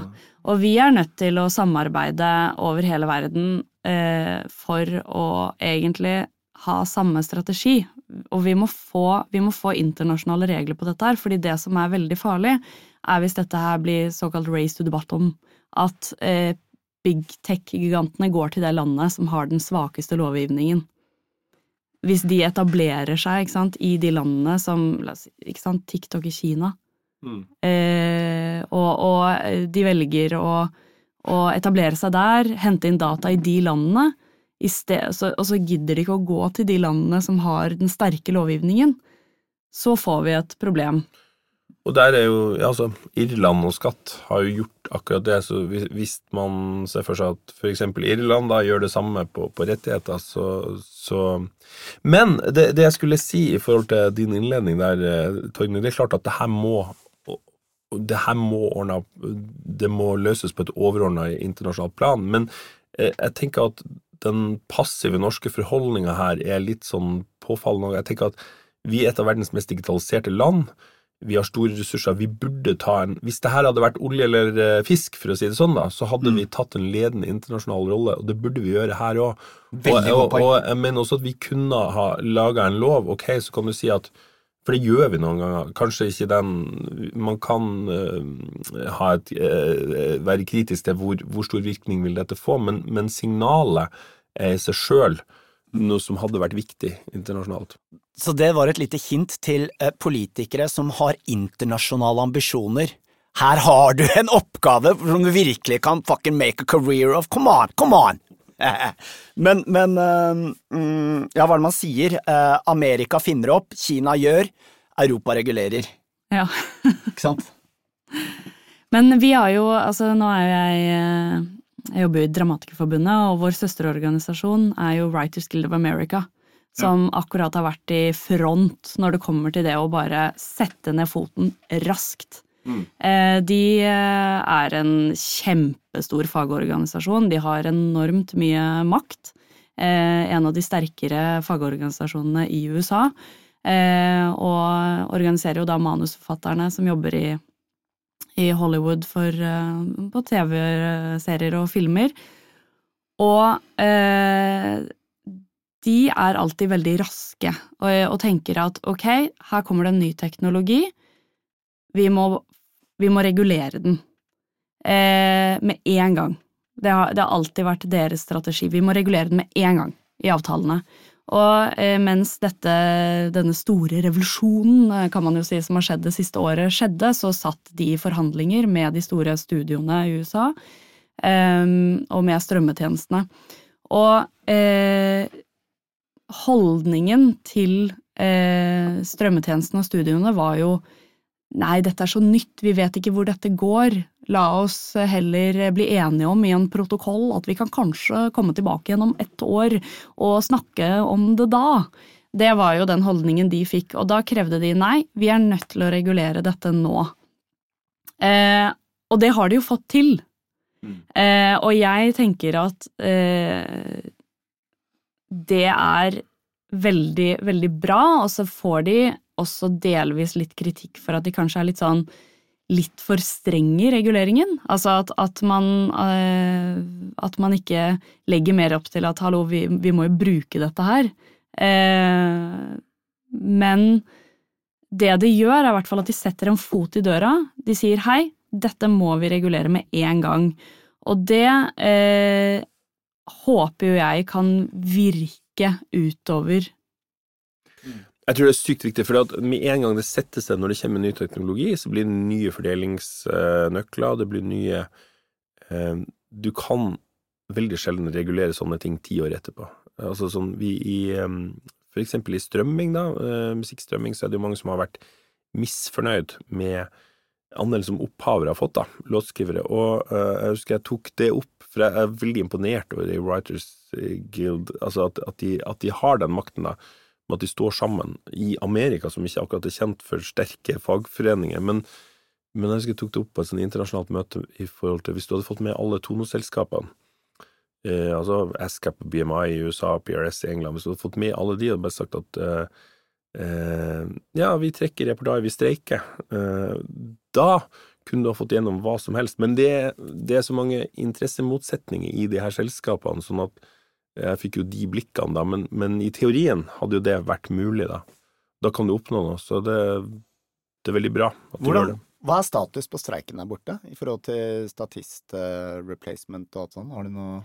og vi er nødt til å samarbeide over hele verden eh, for å egentlig ha samme strategi. Og vi må, få, vi må få internasjonale regler på dette her, fordi det som er veldig farlig, er hvis dette her blir såkalt race to the bottom. At eh, big tech-gigantene går til det landet som har den svakeste lovgivningen hvis de etablerer seg ikke sant, i de landene som sant, TikTok i Kina, Mm. eh, og, og de velger å, å etablere seg der, hente inn data i de landene, i sted, så, og så gidder de ikke å gå til de landene som har den sterke lovgivningen, så får vi et problem. Og der er jo ja, altså, Irland og skatt har jo gjort akkurat det. Så hvis, man ser for seg at f.eks. Irland da gjør det samme på, på rettigheter, så, så Men det, det jeg skulle si i forhold til din innledning der, eh, Torgny, det er klart at det her må det her må ordne, det må løses på et overordna internasjonalt plan. Men eh, jeg tenker at den passive norske forholdninga her er litt sånn påfallende. Jeg tenker at vi er et av verdens mest digitaliserte land. Vi har store ressurser. Vi burde ta en Hvis det her hadde vært olje eller eh, fisk, for å si det sånn, da, så hadde Mm. vi tatt en ledende internasjonal rolle, og det burde vi gjøre her òg. Og, og, og jeg mener også at vi kunne ha laga en lov. Ok, så kan du si at For det gjør vi noen ganger. Kanskje ikke den Man kan uh, ha et, uh, være kritisk til hvor, hvor, stor virkning vil dette få, men, men signalet er i seg sjøl noe som hadde vært viktig internasjonalt. Så det var et lite hint til uh, politikere som har internasjonale ambisjoner. Her har du en oppgave som du virkelig kan fucking make a career of. Come on, come on! [laughs] Men, men uh, Ja, hva er det man sier? Uh, Amerika finner opp, Kina gjør, Europa regulerer. Ja. Ikke sant? [laughs] Men vi har jo Altså, nå er jo jeg eh, Jeg jobber jo i Dramatikerforbundet, og vår søsterorganisasjon er jo Writers Guild of America. Som ja. akkurat har vært i front når det kommer til det å bare sette ned foten raskt. Mm. De er en kjempestor fagorganisasjon. De har enormt mye makt. En av de sterkere fagorganisasjonene i USA. Og organiserer jo da manusforfatterne som jobber i, i Hollywood for, på TV-serier og filmer. Og de er alltid veldig raske og, og, tenker at ok, her kommer det en ny teknologi, vi må vi må regulere den. Eh, med en gang. Det har, det har, alltid vært deres strategi. Vi må regulere den med en gang i avtalene. Og eh, mens dette, denne store revolusjonen, eh, kan man jo si, som har skjedd det siste året, skjedde, så satt de i forhandlinger med de store studioene i USA um, og med strømmetjenestene. Og eh, holdningen til eh, strømmetjenestene og studioene var jo Nei, dette er så nytt, vi vet ikke hvor dette går, la oss heller bli enige om i en protokoll at vi kan kanskje komme tilbake igjen om ett år og snakke om det da. Det var jo den holdningen de fikk, og da krevde de nei, vi er nødt til å regulere dette nå. Eh, og det har de jo fått til. Mm. Eh, og jeg tenker at eh, det er veldig, veldig bra, og så får de også delvis litt kritikk for at de kanskje er litt sånn litt for strenge i reguleringen. Altså at, at, man, eh, at man ikke legger mer opp til at hallo, vi, vi må jo bruke dette her. Eh, men det de gjør, er i hvert fall at de setter en fot i døra. De sier hei, dette må vi regulere med en gang. Og det eh, håper jo jeg kan virke utover jeg tror det er sykt viktig, for med en gang det setter seg når det kommer ny teknologi, så blir det nye fordelingsnøkler, det blir nye eh, Du kan veldig sjelden regulere sånne ting ti år etterpå. Altså sånn vi i eh, For eksempel i strømming, da, eh, musikkstrømming, så er det jo mange som har vært misfornøyd med andelen som opphavere har fått, da, låtskrivere. Og jeg husker jeg tok det opp, for jeg er veldig imponert over det i Writers Guild, altså at, at, de, at de har den makten, da at de står sammen i Amerika, som ikke akkurat er kjent for sterke fagforeninger. Men, men jeg husker jeg tok det opp på et sånt internasjonalt møte i forhold til hvis du hadde fått med alle tonoselskapene, eh, altså ASCAP, BMI i USA, PRS i England, hvis du hadde fått med alle de og bare sagt at eh, eh, ja, vi trekker repertoar, vi streiker, eh, da kunne du ha fått gjennom hva som helst. Men det, det er så mange interessemotsetninger i de her selskapene, sånn at jeg fikk jo de blikkene, da, men, men, i teorien hadde jo det vært mulig, da. Da kan du oppnå noe, så det, det er veldig bra at du Hvordan, gjør det. Hva er status på streiken der borte, i forhold til statist, uh, replacement og alt sånt? Har du noe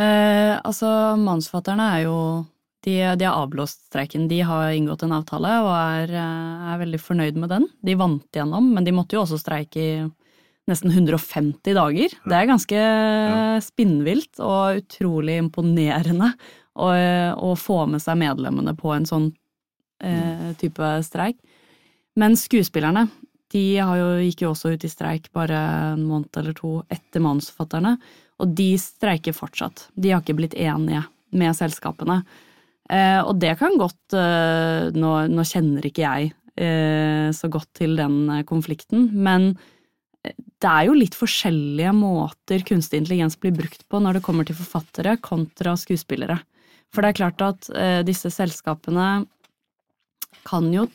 eh, Altså, manusforfatterne er jo de, de, har avblåst streiken. De har inngått en avtale og er, eh, er, veldig fornøyd med den. De vant gjennom, men de måtte jo også streike i nesten 150 dager. Det er ganske spinnvilt og utrolig imponerende å, å, få med seg medlemmene på en sånn eh, type streik. Men skuespillerne de jo, gikk jo også ut i streik bare en måned eller to etter manusforfatterne, og de streiker fortsatt. De har ikke blitt enige med selskapene. Eh, og det kan godt eh, nå, nå, kjenner ikke jeg eh, så godt til den konflikten, men det er jo litt forskjellige måter kunstig intelligens blir brukt på når det kommer til forfattere kontra skuespillere. For det er klart at eh, disse selskapene kan jo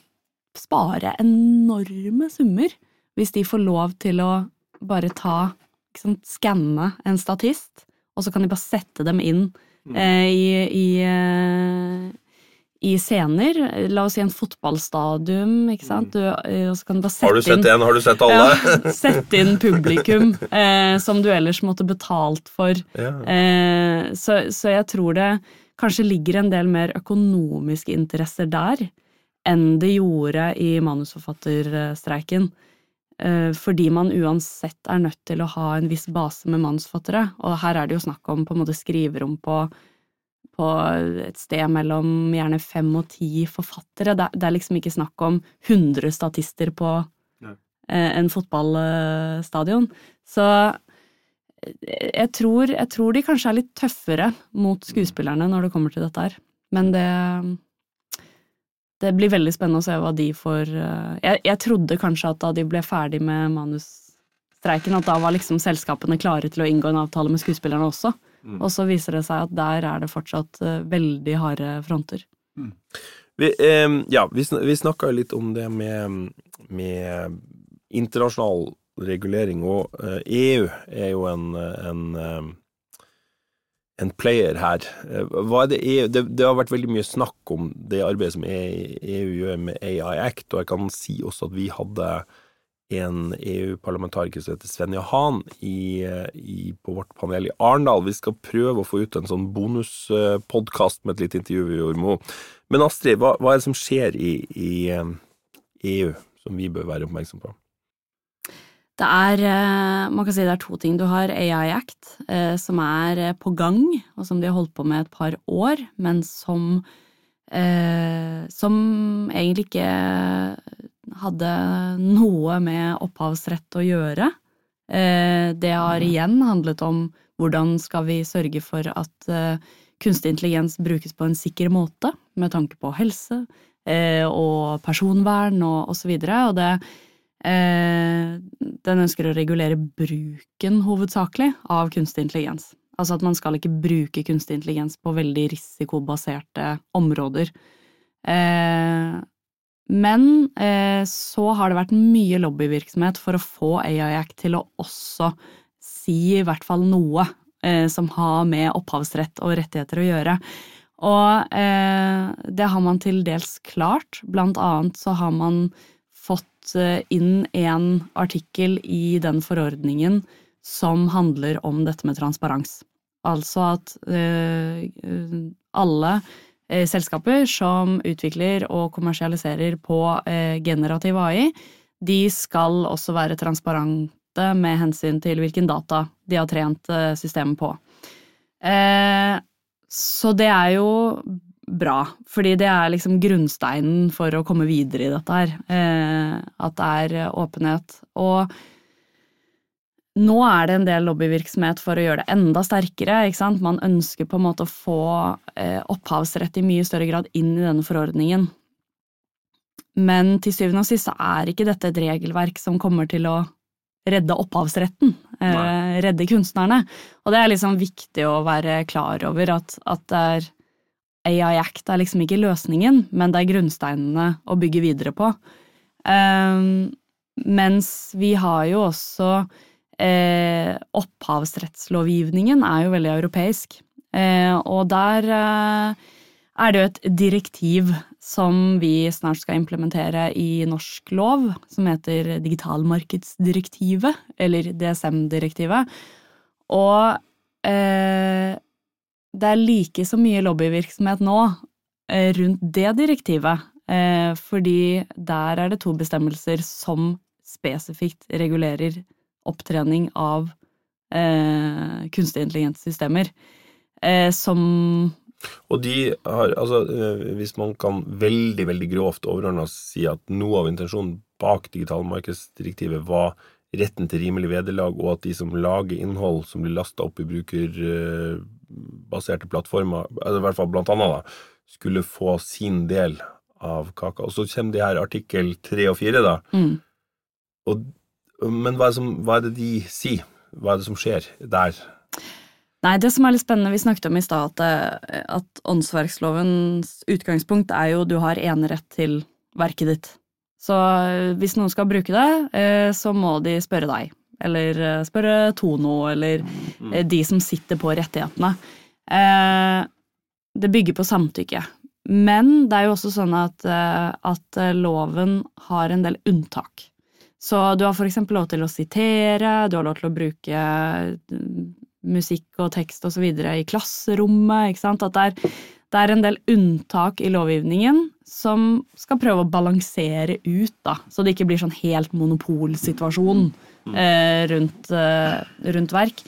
spare enorme summer hvis de får lov til å bare ta Skanne en statist, og så kan de bare sette dem inn mm. eh, i, i, eh, i scener. La oss si en fotballstadium, ikke sant. Du, og så kan du bare sette Har du sett inn? Har du sett alle? [laughs] ja, Sette inn publikum eh, som du ellers måtte betalt for. Ja. Eh, så, så jeg tror det kanskje ligger en del mer økonomiske interesser der enn det gjorde i manusforfatterstreiken. Eh, fordi man uansett er nødt til å ha en viss base med manusforfattere, og her er det jo snakk om på en måte skriverom på, på et sted mellom gjerne fem og ti forfattere. Det, er- liksom ikke snakk om 100 statister på Nei. eh, en fotballstadion. Så eh, jeg tror, jeg tror de kanskje er litt tøffere mot skuespillerne når det kommer til dette her. Men det Det blir veldig spennende å se hva de får eh, Jeg, jeg trodde kanskje at da de ble ferdig med manusstreiken, at da var liksom selskapene klare til å inngå en avtale med skuespillerne også. Mm. Og så viser det seg at der er det fortsatt eh, veldig harde fronter. Vi, eh, ja, vi, vi snakka litt om det med, med internasjonal regulering, og eh, EU er jo en, en, en player her. Eh, det, EU, det, det har vært veldig mye snakk om det arbeidet som EU gjør med AI Act, og jeg kan si også at vi hadde en EU-parlamentariker som heter Svenja Hahn, på vårt panel i Arendal. Vi skal prøve å få ut en sånn bonuspodkast med et lite intervju vi gjorde med henne. Men Astrid, hva, hva er det som skjer i, i eh, EU som vi bør være oppmerksom på? Det er, eh, man kan si det er to ting. Du har AI Act, eh, som er på gang, og som de har holdt på med et par år, men som Som egentlig ikke hadde noe med opphavsrett å gjøre. Eh, det har igjen handlet om hvordan skal vi sørge for at eh, kunstig intelligens brukes på en sikker måte, med tanke på helse eh, og personvern og osv. Og, så og det den ønsker å regulere bruken, hovedsakelig, av kunstig intelligens. Altså at man skal ikke bruke kunstig intelligens på veldig risikobaserte områder. Men eh, så har det vært mye lobbyvirksomhet for å få AIAC til å også si i hvert fall noe eh, som har med opphavsrett og rettigheter å gjøre. Og eh, det har man til dels klart. Blant annet så har man fått eh, inn en artikkel i den forordningen som handler om dette med transparens. Altså at eh, alle selskaper som utvikler og kommersialiserer på eh, generativ AI, de skal også være transparente med hensyn til hvilken data de har trent eh, systemet på. Eh, så det er jo bra, fordi det er liksom grunnsteinen for å komme videre i dette her. Eh, at det er åpenhet. Og nå er det en del lobbyvirksomhet for å gjøre det enda sterkere. ikke sant? Man ønsker på en måte å få eh, opphavsrett i mye større grad inn i denne forordningen. Men til syvende og sist så er ikke dette et regelverk som kommer til å redde opphavsretten, eh, redde kunstnerne. Og det er liksom viktig å være klar over at, at det er AI Act er liksom ikke løsningen, men det er grunnsteinene å bygge videre på. Um, mens vi har jo også eh, Opphavsrettslovgivningen er jo veldig europeisk, eh, og der eh, er det jo et direktiv som vi snart skal implementere i norsk lov, som heter digitalmarkedsdirektivet, eller DSM-direktivet. Og eh, det er like så mye lobbyvirksomhet nå eh, rundt det direktivet, eh, fordi der er det to bestemmelser som spesifikt regulerer opptrening av eh, kunstig intelligenssystemer, eh, som Og de har, altså, eh, hvis man kan veldig, veldig grovt overordna si at noe av intensjonen bak digitalmarkedsdirektivet var retten til rimelig vederlag, og at de som lager innhold som blir lasta opp i brukerbaserte plattformer, eller i hvert fall blant annet, da, skulle få sin del av kaka. Og så kommer de her artikkel tre og fire, da. mm, Og, men hva er, som, hva er det de sier? Hva er det som skjer der? Nei, det som er litt spennende, vi snakket om i stad at, eh, at åndsverkslovens utgangspunkt er jo du har enerett til verket ditt. Så eh, hvis noen skal bruke det, eh, så må de spørre deg. Eller spørre Tono, eller eh, de som sitter på rettighetene. Det bygger på samtykke. men det er jo også sånn at, at loven har en del unntak. Så du har eksempel lov til å sitere, du har lov til å bruke mm, musikk og tekst videre i klasserommet, ikke sant. At det er, det er en del unntak i lovgivningen som skal prøve å balansere ut, da, så det ikke blir sånn helt monopolsituasjon eh, rundt, eh, rundt verk.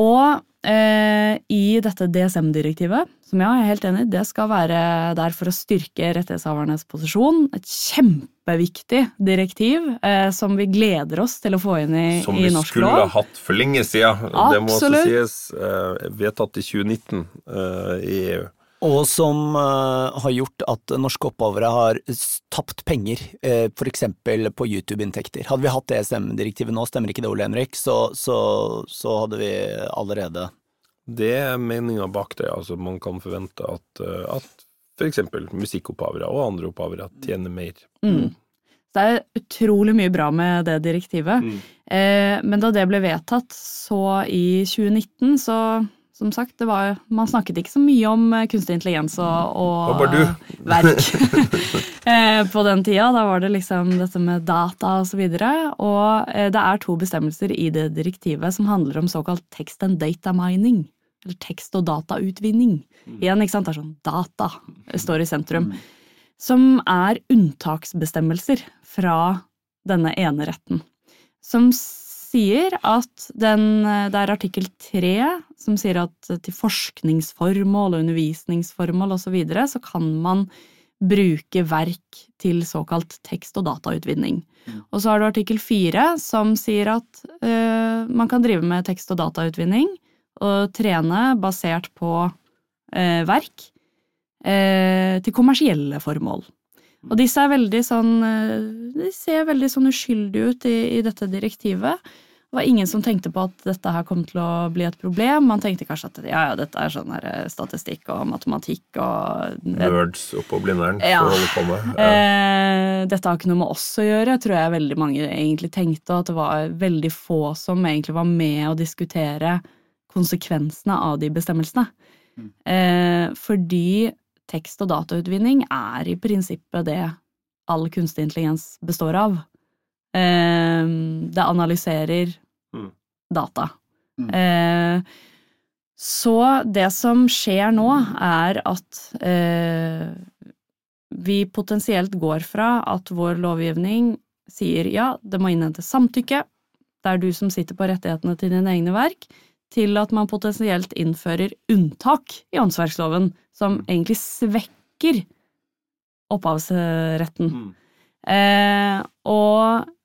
Og eh, i dette DSM-direktivet, som jeg er helt enig i, det skal være der for å styrke rettighetshavernes posisjon. Et kjempeviktig direktiv eh, som vi gleder oss til å få inn i, Som i vi norsk skulle lov. ha hatt for lenge siden. Det må også Absolutt. sies. eh, vedtatt i 2019 eh, i EU. Og som eh, har gjort at norske opphavere har tapt penger, uh, for eksempel på YouTube-inntekter. Hadde vi hatt DSM-direktivet nå, stemmer ikke det, Ole Henrik, så, så, så hadde vi allerede Det er meninga bak det. Altså, man kan forvente at, eh, at f.eks. musikkopphavere og andre opphavere tjener mer. Mm. Det er utrolig mye bra med det direktivet. Mm. Eh, men da det ble vedtatt så i 2019, så som sagt, det var, man snakket ikke så mye om eh, kunstig intelligens og, og [laughs] verk [laughs] eh, på den tida. Da var det liksom dette med data og så videre. Og eh, det er to bestemmelser i det direktivet som handler om såkalt text and data mining. Eller tekst- og datautvinning. Igjen, ikke sant, det er sånn data står i sentrum. Som er unntaksbestemmelser fra denne eneretten. Som sier at den Det er artikkel tre som sier at til forskningsformål og undervisningsformål osv. Så, videre, så kan man bruke verk til såkalt tekst- og datautvinning. Og så har du artikkel fire som sier at uh, man kan drive med tekst- og datautvinning og trene basert på uh, verk uh, til kommersielle formål. Og disse er veldig sånn eh, De ser veldig sånn uskyldige ut i, i dette direktivet. Det var ingen som tenkte på at dette her kom til å bli et problem. Man tenkte kanskje at ja, ja, dette er sånn her eh, statistikk og matematikk og Nerds oppå Blindern Ja. for å holde på med. Ja. Eh, dette har ikke noe med oss å gjøre, tror jeg veldig mange egentlig tenkte, og at det var veldig få som egentlig var med å diskutere konsekvensene av de bestemmelsene. Eh, fordi tekst- og datautvinning er i prinsippet det all kunstig intelligens består av. Eh, det analyserer Mm. Data. Mm. Eh, så det som skjer nå, er at eh, vi potensielt går fra at vår lovgivning sier ja, det må innhentes samtykke, det er du som sitter på rettighetene til dine egne verk, til at man potensielt innfører unntak i åndsverksloven, som egentlig svekker opphavsretten. Mm. Eh, og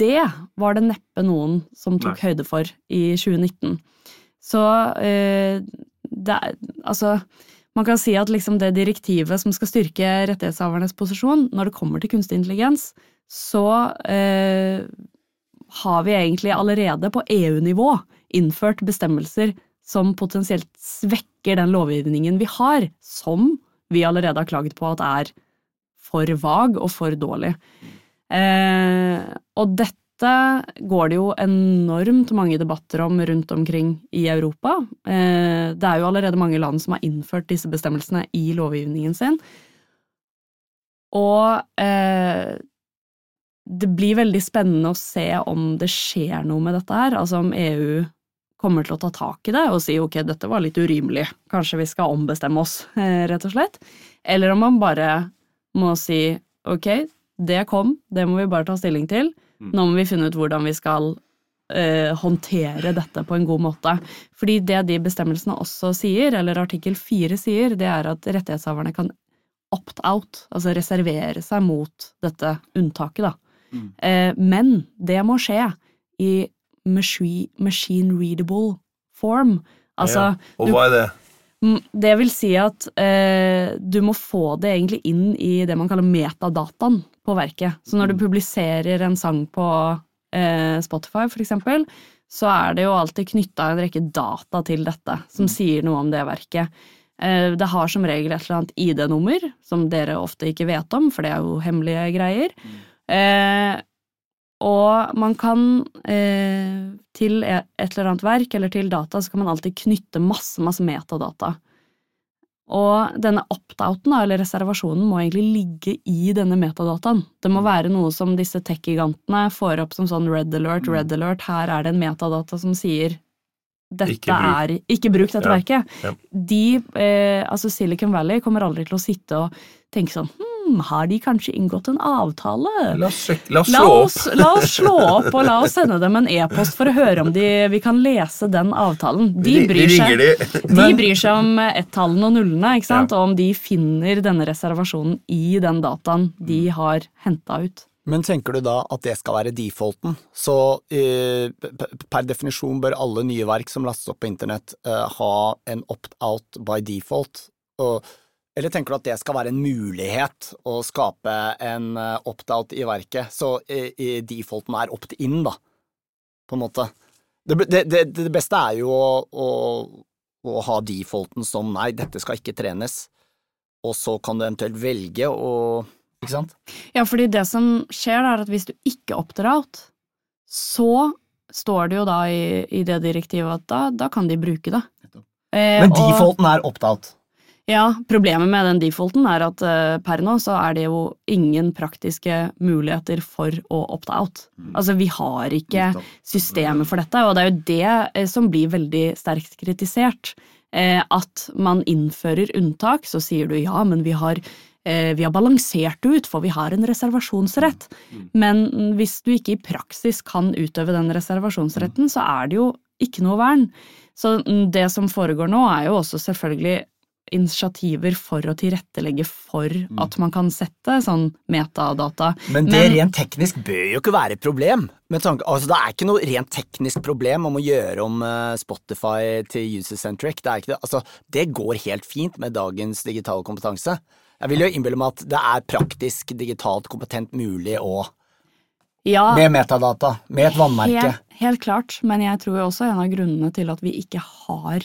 det var det neppe noen som tok høyde for i 2019. Så eh, det er Altså, man kan si at liksom det direktivet som skal styrke rettighetshavernes posisjon, når det kommer til kunstig intelligens, så eh, har vi egentlig allerede på EU-nivå innført bestemmelser som potensielt svekker den lovgivningen vi har, som vi allerede har klaget på at er for vag og for dårlig. Eh, og dette går det jo enormt mange debatter om rundt omkring i Europa. Eh, det er jo allerede mange land som har innført disse bestemmelsene i lovgivningen sin. Og eh, det blir veldig spennende å se om det skjer noe med dette her, altså om EU kommer til å ta tak i det og si ok, dette var litt urimelig, kanskje vi skal ombestemme oss, eh, rett og slett. Eller om man bare må si ok, det kom, det må vi bare ta stilling til. Nå må vi finne ut hvordan vi skal eh, håndtere dette på en god måte. Fordi det de bestemmelsene også sier, eller artikkel 4 sier, det er at rettighetshaverne kan opt-out, altså reservere seg mot dette unntaket, da. Eh, men det må skje i machine readable form. Altså, ja. Og hva er det? Mm, Det vil si at eh, du må få det egentlig inn i det man kaller metadataen på verket. Så når du publiserer en sang på eh, Spotify, for eksempel, så er det jo alltid knytta en rekke data til dette, som sier noe om det verket. Eh, det har som regel et eller annet ID-nummer, som dere ofte ikke vet om, for det er jo hemmelige greier. Eh, og man kan eh, til et eller annet verk eller til data, så kan man alltid knytte masse, masse metadata. Og denne opt-outen, eller reservasjonen, må egentlig ligge i denne metadataen. Det må være noe som disse tech-gigantene får opp som sånn red alert, red alert, her er det en metadata som sier dette Ikke bruk. er Ikke bruk dette Ja, verket. ja. De, eh, altså Silicon Valley kommer aldri til å sitte og tenke sånn hm, har de kanskje inngått en avtale? La oss, sjekke, la oss La slå opp. la oss slå opp og la oss sende dem en e-post for å høre om de, vi kan lese den avtalen. De bryr, de, bryr seg, de. de bryr seg om ett-tallene og nullene, ikke sant? Ja. og om de finner denne reservasjonen i den dataen de Mm. har henta ut. Men tenker du da at det skal være defaulten? Så eh, per definisjon bør alle nye verk som lastes opp på internett eh, ha en opt-out by default? Og, eller tenker du at det skal være en mulighet å skape en eh, opt-out i verket, så eh, i defaulten er opt-in, da, på en måte? Det, det, det, beste er jo å, å, å ha defaulten som nei, dette skal ikke trenes, og så kan du eventuelt velge å Ikke sant? Ja, fordi det som skjer, er at hvis du ikke opter out, så står det jo da i, i det direktivet at da, da kan de bruke det. Eh, Men og- defaulten er opt-out. Ja, problemet med den defaulten er at eh, per nå så er det jo ingen praktiske muligheter for å opte out. Altså, vi har ikke systemet for dette, og det er jo det eh, som blir veldig sterkt kritisert. Eh, at man innfører unntak, så sier du ja, men vi har, vi har balansert det ut, for vi har en reservasjonsrett. Men mm, hvis du ikke i praksis kan utøve den reservasjonsretten, så er det jo ikke noe vern. Så mm, det som foregår nå, er jo også selvfølgelig initiativer for å tilrettelegge for at man kan sette sånn metadata. Men det Men- rent teknisk bør jo ikke være et problem. Tanke, altså det er ikke noe rent teknisk problem om å gjøre om eh, Spotify til user-centric. Det, er ikke det. Altså, det går helt fint med dagens digitale kompetanse. Jeg vil jo innbille meg at det er praktisk digitalt kompetent mulig å Ja, Med metadata, med et vannmerke. helt, helt klart, men jeg tror også en av grunnene til at vi ikke har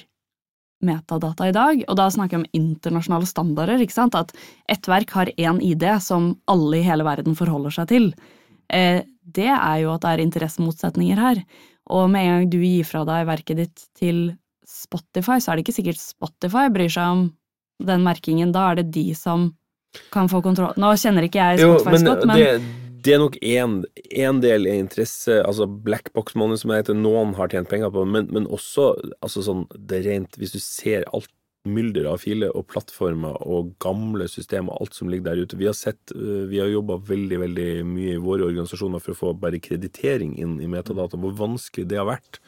metadata i dag, og da snakker jeg om internasjonale standarder, ikke sant, at ett verk har én ID som alle i hele verden forholder seg til, eh, det er jo at det er interessemotsetninger her. Og med en gang du gir fra deg verket ditt til Spotify, så er det ikke sikkert Spotify bryr seg om den merkingen, da er det de som kan få kontroll. Nå kjenner ikke jeg Spotify men så godt, men det, det er nok én del er interesse, altså black box money som jeg heter, noen har tjent penger på, men, men også altså sånn det rent Hvis du ser alt mylder av filer og plattformer og gamle systemer, alt som ligger der ute Vi har sett, øh, vi har jobba veldig veldig mye i våre organisasjoner for å få bare kreditering inn i metadata, hvor vanskelig det har vært.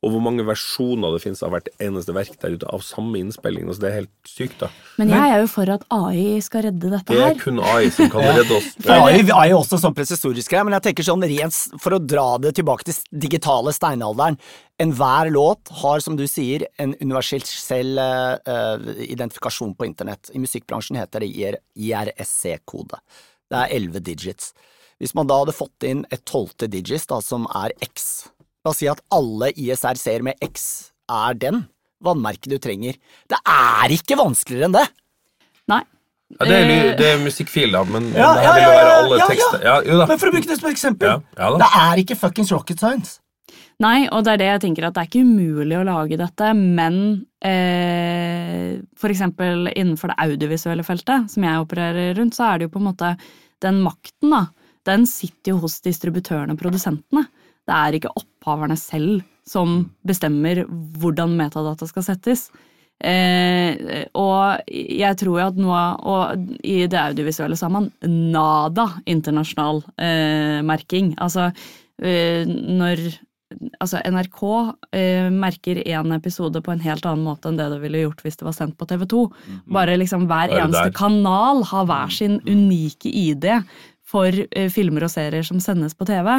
Og hvor mange versjoner det finnes av hvert eneste verk der ute av samme innspilling. Altså, det er helt sykt, da. Men jeg er jo for at AI skal redde dette her. Det er kun AI som kan redde oss. [laughs] AI er også sånn presisorisk greie, men jeg tenker sånn rent for å dra det tilbake til digitale steinalderen. Enhver låt har, som du sier, en universell eh, eh, identifikasjon på internett. I musikkbransjen heter det IRSC-kode. Det er elleve digits. Hvis man da hadde fått inn et tolvte digits, da, som er X, la oss si at alle ISR-seere med X er den, vannmerket du trenger. Det er ikke vanskeligere enn det! Nei. Ja, det, er, Eh, det er musikkfil, da, men Ja, det ja, her vil jo være ja, alle ja, ja. tekster. Ja, jo da. Men for å bruke det som eksempel, Ja, ja da. det er ikke fuckings rocket science. Nei, og det er det jeg tenker at det er ikke umulig å lage dette, men eh, for eksempel innenfor det audiovisuelle feltet, som jeg opererer rundt, så er det jo på en måte den makten, da. Den sitter jo hos distributørene og produsentene. Det er ikke opphaverne selv som bestemmer hvordan metadata skal settes. Eh, og jeg tror jo at nå Og i det audiovisuelle sa man nada internasjonal eh, merking. Altså eh, når Altså, NRK eh, merker én episode på en helt annen måte enn det det ville gjort hvis det var sendt på TV2. Bare liksom hver eneste kanal har hver sin unike ID for eh, filmer og serier som sendes på TV.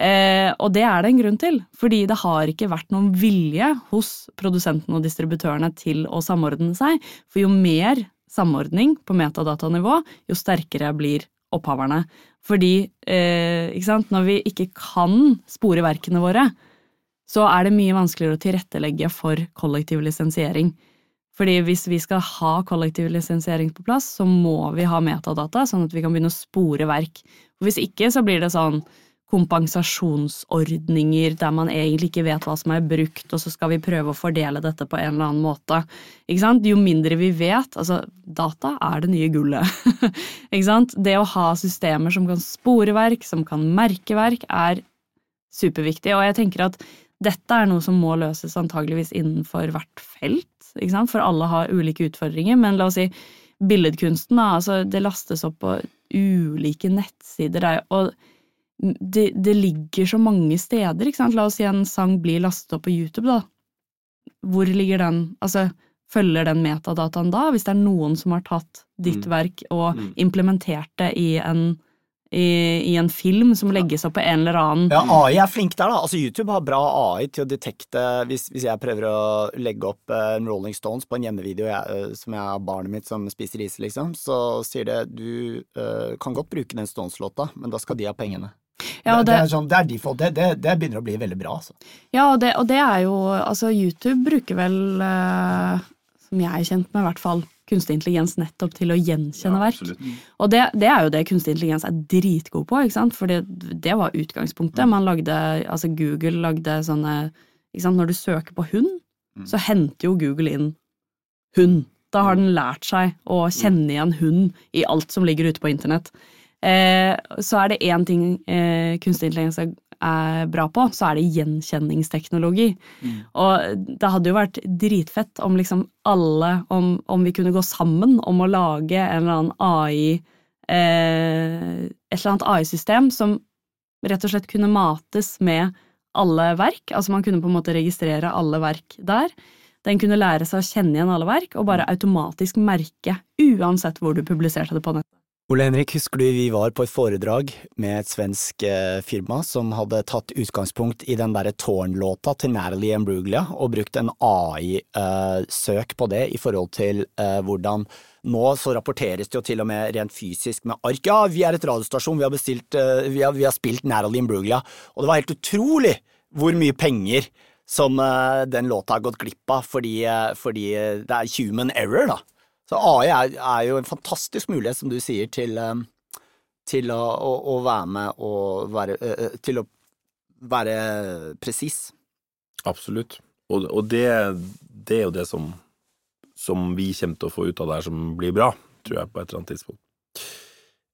Eh, og det er det en grunn til, fordi det har ikke vært noen vilje hos produsentene og distributørene til å samordne seg. For jo mer samordning på metadatanivå, jo sterkere blir opphaverne. Fordi eh, når vi ikke kan spore verkene våre, så er det mye vanskeligere å tilrettelegge for kollektiv lisensiering. Fordi hvis vi skal ha kollektiv lisensiering på plass, så må vi ha metadata, sånn at vi kan begynne å spore verk. Og hvis ikke så blir det sånn kompensasjonsordninger der man egentlig ikke vet hva som er brukt, og så skal vi prøve å fordele dette på en eller annen måte. Ikke sant? Jo mindre vi vet Altså, data er det nye gullet. [laughs] ikke sant? Det å ha systemer som kan spore verk, som kan merke verk, er superviktig. Og jeg tenker at dette er noe som må løses antageligvis innenfor hvert felt, ikke sant? for alle har ulike utfordringer. Men la oss si billedkunsten, da, altså det lastes opp på ulike nettsider. Der, og det, det, ligger så mange steder, ikke sant. La oss si en sang blir lastet opp på YouTube, da. Hvor ligger den Altså, følger den metadataen da, hvis det er noen som har tatt ditt mm. verk og mm. implementert det i en i, i, en film som legges opp på en eller annen Ja, AI er flink der, da. Altså, YouTube har bra AI til å detekte Hvis, hvis jeg prøver å legge opp uh, Rolling Stones på en hjemmevideo jeg, uh, som jeg har barnet mitt som spiser is, liksom, så sier det du uh, kan godt bruke den Stones-låta, men da skal de ha pengene. Ja, det, det, er sånn, det, er default. Det, det, det, begynner å bli veldig bra. Altså. Ja, og det, og det er jo Altså, YouTube bruker vel, som jeg er kjent med, i hvert fall kunstig intelligens nettopp til å gjenkjenne ja, verk. Og det, er jo det kunstig intelligens er dritgod på, ikke sant? for det, var utgangspunktet. Mm. Man lagde, altså Google lagde sånne ikke sant? Når du søker på hund, mm. så henter jo Google inn hund. Da har mm. den lært seg å kjenne igjen hund i alt som ligger ute på internett. Eh, så er det én ting eh, kunstig intelligens er, bra på, så er det gjenkjenningsteknologi. Mm. Og det hadde jo vært dritfett om liksom alle om, om, vi kunne gå sammen om å lage en eller annen AI eh, Et eller annet AI-system som rett og slett kunne mates med alle verk. Altså man kunne på en måte registrere alle verk der. Den kunne lære seg å kjenne igjen alle verk og bare automatisk merke uansett hvor du publiserte det på nettet. Ole Henrik, husker du vi var på et foredrag med et svensk eh, firma som hadde tatt utgangspunkt i den derre tårnlåta til Natalie Imbruglia og brukt en AI-søk eh, på det i forhold til eh, hvordan nå så rapporteres det jo til og med rent fysisk med ark. Ja, vi er et radiostasjon, vi har, bestilt, vi har, vi har spilt Natalie Imbruglia, og det var helt utrolig hvor mye penger som den låta har gått glipp av fordi, fordi det er human error, da. Så AI er, er, jo en fantastisk mulighet, som du sier, til, um, til å, å, å, være med og være Til å være presis. Absolutt. Og, og det, det, er jo det som, som vi kommer til å få ut av det her som blir bra, tror jeg, på et eller annet tidspunkt.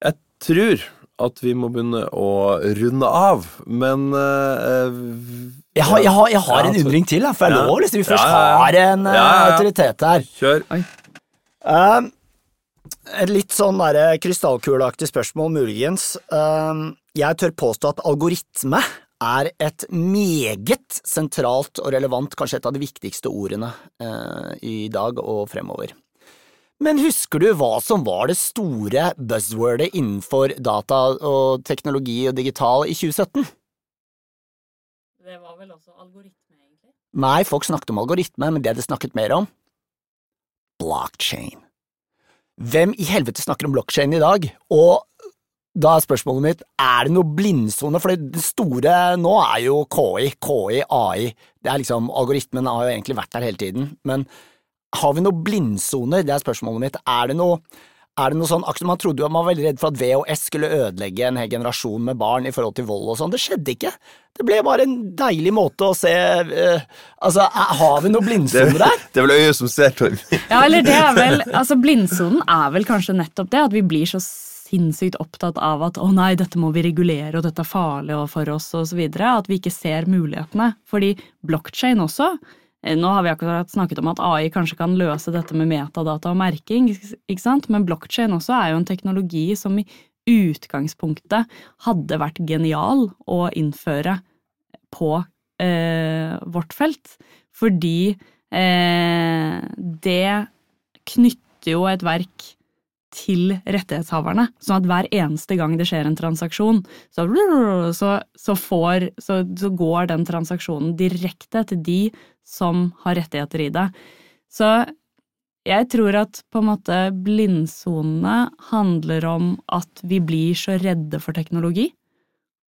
Jeg tror at vi må begynne å runde av, men uh, jeg, har, jeg, har, jeg har, en undring til, for jeg ja. lov, hvis vi først ja, ja, har en uh, autoritet her. Kjør. Oi. Uh, et litt sånn krystallkuleaktig spørsmål, muligens. Uh, jeg tør påstå at algoritme er et meget sentralt og relevant, kanskje et av de viktigste ordene uh, i dag og fremover. Men husker du hva som var det store buzzwordet innenfor data og teknologi og digital i 2017? Det var vel også algoritme, egentlig? Nei, folk snakket om algoritme, men det de snakket mer om, blockchain. Hvem i helvete snakker om blockchain i dag? Og da er spørsmålet mitt, er det noe blindsone? For det store nå er jo KI, KI, AI. Det er liksom, Algoritmen har jo egentlig vært der hele tiden. Men har vi noe blindsoner? Det er spørsmålet mitt. Er det noe er det noe sånn, Man trodde jo at man var veldig redd for at VHS skulle ødelegge en hel generasjon med barn i forhold til vold og sånn. Det skjedde ikke. Det ble bare en deilig måte å se uh, Altså, har vi noe blindsoner der? Det er vel øyet som ser, Torg. [laughs] ja, eller det er vel Altså, blindsonen er vel kanskje nettopp det, at vi blir så sinnssykt opptatt av at å nei, dette må vi regulere, og dette er farlig for oss, og så videre. At vi ikke ser mulighetene. Fordi blockchain også nå har vi akkurat snakket om at AI kanskje kan løse dette med metadata og merking, ikke sant? men blokkjede også er jo en teknologi som i utgangspunktet hadde vært genial å innføre på eh, vårt felt. Fordi eh, det knytter jo et verk til rettighetshaverne. Sånn at hver eneste gang det skjer en transaksjon, så, så, så, får, så går den transaksjonen direkte til de som har rettigheter i det. Så jeg tror at på en måte blindsonene handler om at vi blir så redde for teknologi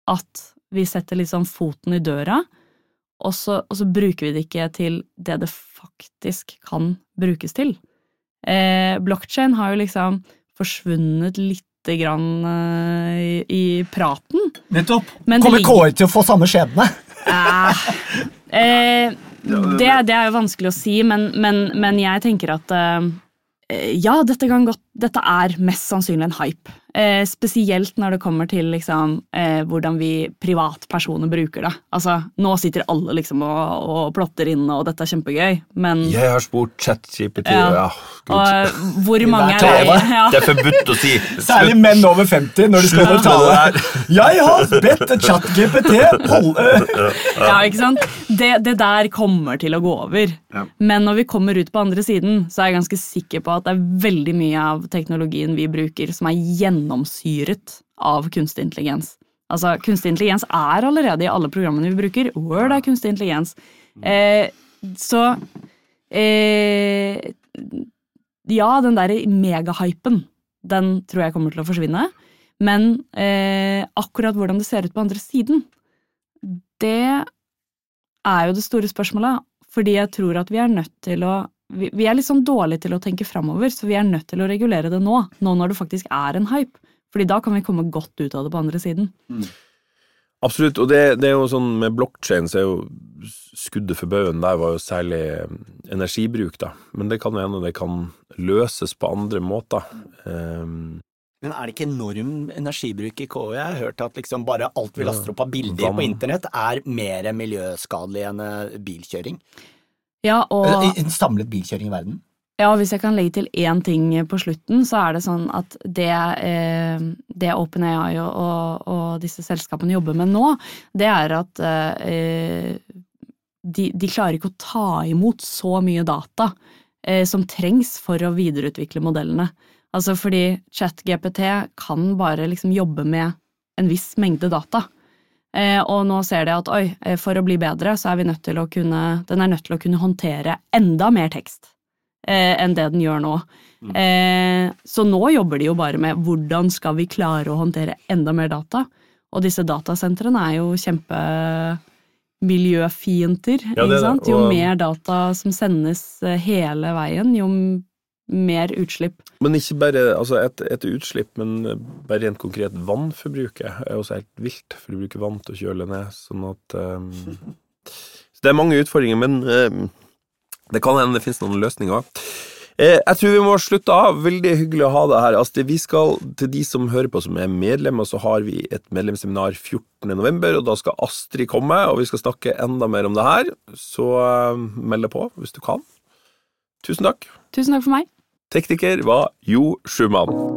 at vi setter liksom foten i døra, og så, og så bruker vi det ikke til det det faktisk kan brukes til. Eh, blockchain har jo liksom forsvunnet lite grann eh, i, i praten. Nettopp. Men Kommer ligger- KI til å få samme skjebne? Eh, [laughs] eh, det, det er jo vanskelig å si, men, men, men jeg tenker at eh, ja, dette, kan godt, dette er mest sannsynlig en hype. Eh, spesielt når det kommer til liksom, eh, hvordan vi privatpersoner bruker det. Altså, Nå sitter alle liksom og, og plotter inne, og dette er kjempegøy, men Jeg har spurt ChatGPT, Ja. ja, og, eh, hvor mange er det? [laughs] Ja. Det er forbudt å si. Særlig menn over 50 når de skal det tale. Jeg har bedt ChatGPT holde [laughs] Ja, ikke sant? Det, det der kommer til å gå over. Men når vi kommer ut på andre siden, så er jeg ganske sikker på at det er veldig mye av teknologien vi bruker som er gjennomsyret av kunstig intelligens. Altså, Kunstig intelligens er allerede i alle programmene vi bruker. Word er kunstig intelligens. Eh, så eh, Ja, den der megahypen, den tror jeg kommer til å forsvinne. Men eh, akkurat hvordan det ser ut på andre siden, det er jo det store spørsmålet. Fordi jeg tror at vi er nødt til å vi, vi er litt sånn dårlige til å tenke framover, så vi er nødt til å regulere det nå. Nå når det faktisk er en hype. Fordi da kan vi komme godt ut av det på andre siden. Absolutt, og det, det er jo sånn med blokkjede så er jo skuddet for baugen der var jo særlig eh, energibruk, da. Men det kan jo hende det kan løses på andre måter. Um, Men er det ikke enorm energibruk i KI? Jeg har hørt at liksom bare alt vi laster opp av bilder på internett, er mer miljøskadelig enn eh, bilkjøring. Ja, og... Eh, En samlet bilkjøring i verden. Ja, og hvis jeg kan legge til én ting på slutten, så er det sånn at det, eh, det OpenAI og, og, og disse selskapene jobber med nå, det er at eh, de, de klarer ikke å ta imot så mye data eh, som trengs for å videreutvikle modellene. Altså fordi ChatGPT kan bare liksom jobbe med en viss mengde data. Eh, og nå ser de at oi, eh, for å bli bedre, så er vi nødt til å kunne, den er nødt til å kunne håndtere enda mer tekst eh, enn det den gjør nå. Eh, så nå jobber de jo bare med hvordan skal vi klare å håndtere enda mer data. Og disse datasentrene er jo kjempemiljøfiender. Ja? Jo mer data som sendes hele veien, jo mer utslipp. men ikke bare altså et, et utslipp, men bare rent konkret vannforbruket er også helt vilt, for du bruker vann til å kjøle ned, sånn at um, Så det er mange utfordringer, men um, det kan hende det finnes noen løsninger. Eh, jeg tror vi må slutte av. Veldig hyggelig å ha deg her, Astrid. Vi skal, til de som hører på som er medlemmer, så har vi et medlemsseminar 14. november, og da skal Astrid komme, og vi skal snakke enda mer om det her. Så eh, meld deg på hvis du kan. Tusen takk. Tusen takk for meg. Tekniker var Jo Schumann.